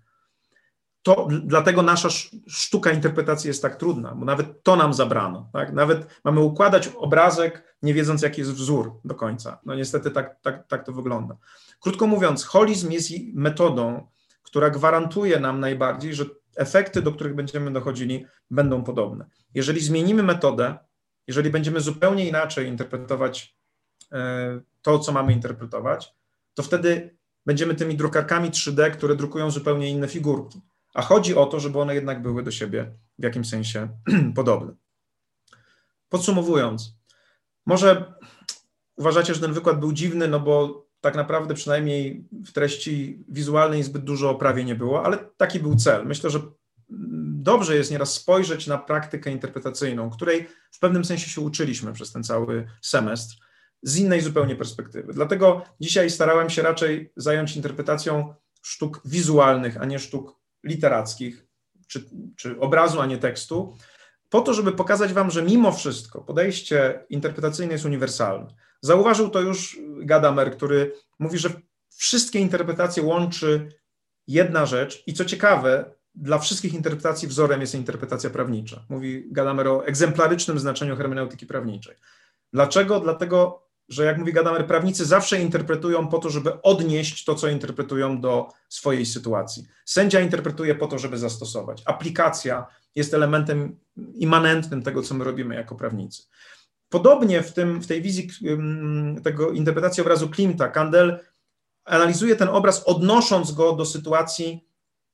To dlatego nasza sztuka interpretacji jest tak trudna, bo nawet to nam zabrano. Tak? Nawet mamy układać obrazek, nie wiedząc, jaki jest wzór do końca. No niestety tak, tak, tak to wygląda. Krótko mówiąc, holizm jest metodą, która gwarantuje nam najbardziej, że efekty, do których będziemy dochodzili, będą podobne. Jeżeli zmienimy metodę, jeżeli będziemy zupełnie inaczej interpretować e, to, co mamy interpretować, to wtedy będziemy tymi drukarkami 3D, które drukują zupełnie inne figurki. A chodzi o to, żeby one jednak były do siebie w jakimś sensie podobne. Podsumowując, może uważacie, że ten wykład był dziwny, no bo tak naprawdę przynajmniej w treści wizualnej zbyt dużo prawie nie było, ale taki był cel. Myślę, że dobrze jest nieraz spojrzeć na praktykę interpretacyjną, której w pewnym sensie się uczyliśmy przez ten cały semestr, z innej zupełnie perspektywy. Dlatego dzisiaj starałem się raczej zająć interpretacją sztuk wizualnych, a nie sztuk literackich, czy, czy obrazu, a nie tekstu, po to, żeby pokazać Wam, że mimo wszystko podejście interpretacyjne jest uniwersalne. Zauważył to już Gadamer, który mówi, że wszystkie interpretacje łączy jedna rzecz i co ciekawe, dla wszystkich interpretacji wzorem jest interpretacja prawnicza. Mówi Gadamer o egzemplarycznym znaczeniu hermeneutyki prawniczej. Dlaczego? Dlatego, że jak mówi Gadamer, prawnicy zawsze interpretują po to, żeby odnieść to, co interpretują do swojej sytuacji. Sędzia interpretuje po to, żeby zastosować. Aplikacja jest elementem immanentnym tego, co my robimy jako prawnicy. Podobnie w, tym, w tej wizji tego interpretacji obrazu Klimta, Kandel analizuje ten obraz, odnosząc go do sytuacji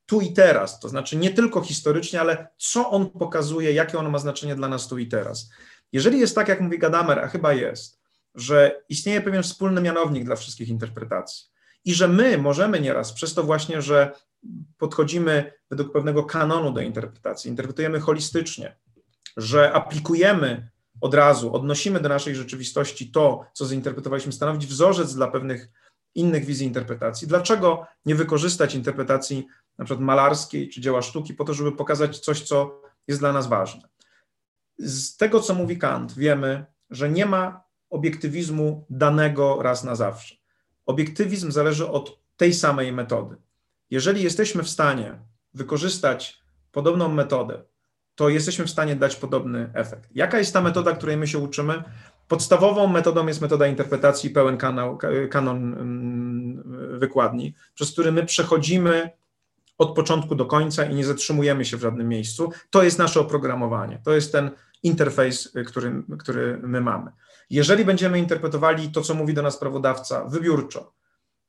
tu i teraz, to znaczy nie tylko historycznie, ale co on pokazuje, jakie on ma znaczenie dla nas tu i teraz. Jeżeli jest tak, jak mówi Gadamer, a chyba jest, że istnieje pewien wspólny mianownik dla wszystkich interpretacji i że my możemy nieraz, przez to właśnie, że podchodzimy według pewnego kanonu do interpretacji, interpretujemy holistycznie, że aplikujemy od razu, odnosimy do naszej rzeczywistości to, co zinterpretowaliśmy, stanowić wzorzec dla pewnych innych wizji interpretacji. Dlaczego nie wykorzystać interpretacji na przykład malarskiej czy dzieła sztuki po to, żeby pokazać coś, co jest dla nas ważne? Z tego, co mówi Kant, wiemy, że nie ma obiektywizmu danego raz na zawsze. Obiektywizm zależy od tej samej metody. Jeżeli jesteśmy w stanie wykorzystać podobną metodę, to jesteśmy w stanie dać podobny efekt. Jaka jest ta metoda, której my się uczymy? Podstawową metodą jest metoda interpretacji pełen kanał, kanon mm, wykładni, przez który my przechodzimy od początku do końca i nie zatrzymujemy się w żadnym miejscu. To jest nasze oprogramowanie, to jest ten interfejs, który, który my mamy. Jeżeli będziemy interpretowali to, co mówi do nas prawodawca, wybiórczo,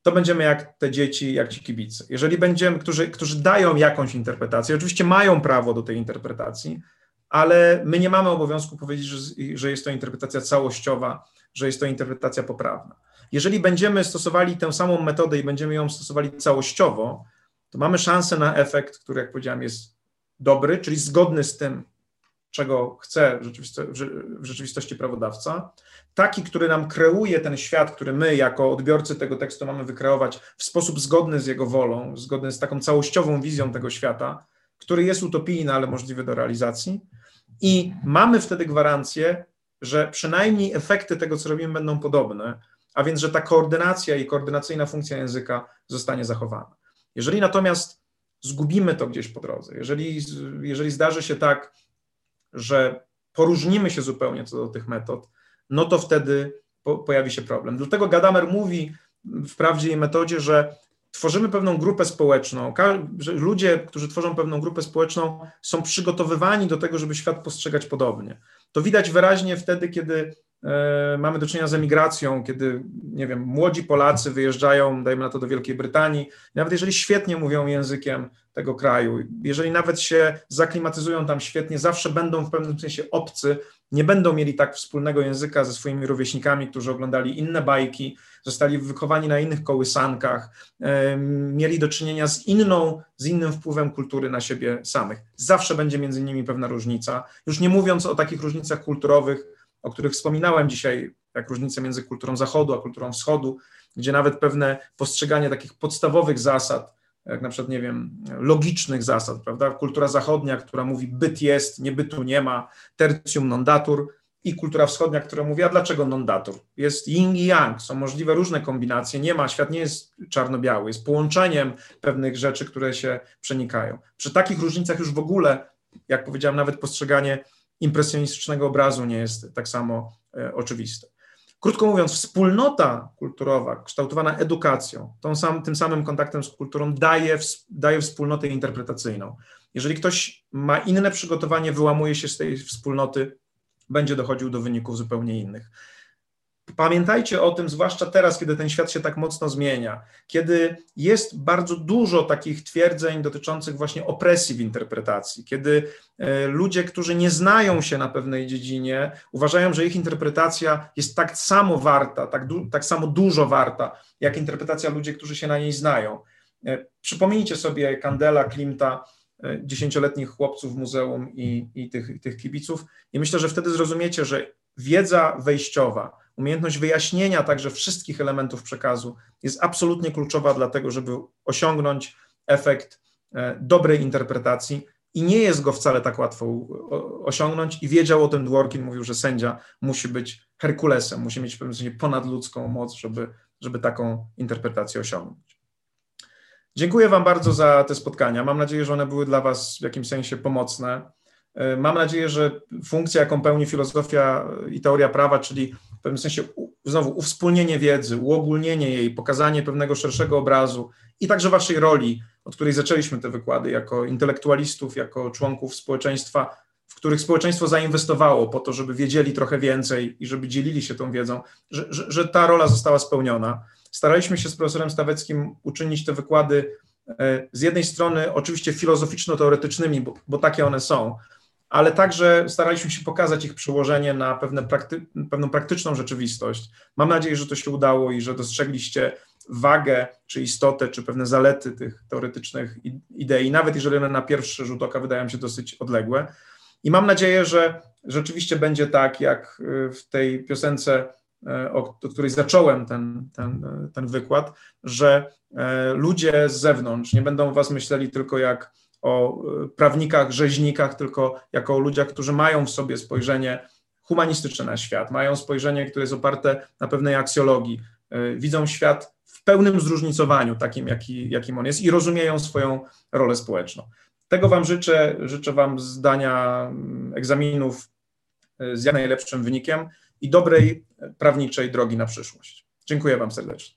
to będziemy jak te dzieci, jak ci kibice. Jeżeli będziemy, którzy, którzy dają jakąś interpretację, oczywiście mają prawo do tej interpretacji, ale my nie mamy obowiązku powiedzieć, że, że jest to interpretacja całościowa, że jest to interpretacja poprawna. Jeżeli będziemy stosowali tę samą metodę i będziemy ją stosowali całościowo, to mamy szansę na efekt, który, jak powiedziałem, jest dobry, czyli zgodny z tym, czego chce w rzeczywistości prawodawca, taki, który nam kreuje ten świat, który my jako odbiorcy tego tekstu mamy wykreować w sposób zgodny z jego wolą, zgodny z taką całościową wizją tego świata, który jest utopijny, ale możliwy do realizacji. I mamy wtedy gwarancję, że przynajmniej efekty tego, co robimy, będą podobne, a więc, że ta koordynacja i koordynacyjna funkcja języka zostanie zachowana. Jeżeli natomiast zgubimy to gdzieś po drodze, jeżeli, jeżeli zdarzy się tak, że poróżnimy się zupełnie co do tych metod, no to wtedy po, pojawi się problem. Dlatego Gadamer mówi w i metodzie, że tworzymy pewną grupę społeczną, że ludzie, którzy tworzą pewną grupę społeczną, są przygotowywani do tego, żeby świat postrzegać podobnie. To widać wyraźnie wtedy, kiedy e, mamy do czynienia z emigracją, kiedy, nie wiem, młodzi Polacy wyjeżdżają, dajmy na to do Wielkiej Brytanii, nawet jeżeli świetnie mówią językiem tego kraju, jeżeli nawet się zaklimatyzują tam świetnie, zawsze będą w pewnym sensie obcy, nie będą mieli tak wspólnego języka ze swoimi rówieśnikami, którzy oglądali inne bajki, zostali wychowani na innych kołysankach, mieli do czynienia z inną, z innym wpływem kultury na siebie samych. Zawsze będzie między nimi pewna różnica. Już nie mówiąc o takich różnicach kulturowych, o których wspominałem dzisiaj, jak różnice między kulturą Zachodu a kulturą Wschodu, gdzie nawet pewne postrzeganie takich podstawowych zasad, jak na przykład, nie wiem, logicznych zasad, prawda? Kultura zachodnia, która mówi byt jest, nie bytu nie ma, tertium non datur, i kultura wschodnia, która mówi, a dlaczego non-datur? Jest yin i yang, są możliwe różne kombinacje, nie ma, świat nie jest czarno-biały, jest połączeniem pewnych rzeczy, które się przenikają. Przy takich różnicach już w ogóle, jak powiedziałem, nawet postrzeganie impresjonistycznego obrazu nie jest tak samo e, oczywiste. Krótko mówiąc, wspólnota kulturowa, kształtowana edukacją, tą sam, tym samym kontaktem z kulturą, daje, daje wspólnotę interpretacyjną. Jeżeli ktoś ma inne przygotowanie, wyłamuje się z tej wspólnoty, będzie dochodził do wyników zupełnie innych. Pamiętajcie o tym, zwłaszcza teraz, kiedy ten świat się tak mocno zmienia, kiedy jest bardzo dużo takich twierdzeń dotyczących właśnie opresji w interpretacji, kiedy e, ludzie, którzy nie znają się na pewnej dziedzinie, uważają, że ich interpretacja jest tak samo warta, tak, tak samo dużo warta, jak interpretacja ludzi, którzy się na niej znają. E, przypomnijcie sobie Kandela, Klimta, E, dziesięcioletnich chłopców w muzeum i, i tych, tych kibiców. I myślę, że wtedy zrozumiecie, że wiedza wejściowa, umiejętność wyjaśnienia także wszystkich elementów przekazu jest absolutnie kluczowa dla tego, żeby osiągnąć efekt e, dobrej interpretacji. I nie jest go wcale tak łatwo osiągnąć. I wiedział o tym Dworkin, mówił, że sędzia musi być Herkulesem, musi mieć w pewnym sensie ponadludzką moc, żeby, żeby taką interpretację osiągnąć. Dziękuję Wam bardzo za te spotkania. Mam nadzieję, że one były dla Was w jakimś sensie pomocne. E, mam nadzieję, że funkcja, jaką pełni filozofia i teoria prawa, czyli w pewnym sensie znowu uwspólnienie wiedzy, uogólnienie jej, pokazanie pewnego szerszego obrazu i także Waszej roli, od której zaczęliśmy te wykłady, jako intelektualistów, jako członków społeczeństwa, w których społeczeństwo zainwestowało po to, żeby wiedzieli trochę więcej i żeby dzielili się tą wiedzą, że, że, że ta rola została spełniona. Staraliśmy się z profesorem Staweckim uczynić te wykłady e, z jednej strony oczywiście filozoficzno-teoretycznymi, bo, bo takie one są, ale także staraliśmy się pokazać ich przełożenie na pewne prakty, pewną praktyczną rzeczywistość. Mam nadzieję, że to się udało i że dostrzegliście wagę, czy istotę, czy pewne zalety tych teoretycznych idei, nawet jeżeli one na pierwszy rzut oka wydają się dosyć odległe. I mam nadzieję, że rzeczywiście będzie tak, jak w tej piosence, od której zacząłem ten, ten, ten wykład, że ludzie z zewnątrz nie będą was myśleli tylko jak o prawnikach, rzeźnikach, tylko jako o ludziach, którzy mają w sobie spojrzenie humanistyczne na świat, mają spojrzenie, które jest oparte na pewnej aksjologii, y, widzą świat w pełnym zróżnicowaniu, takim jaki, jakim on jest i rozumieją swoją rolę społeczną. Tego Wam życzę. Życzę Wam zdania mm, egzaminów y, z jak najlepszym wynikiem i dobrej prawniczej drogi na przyszłość. Dziękuję Wam serdecznie.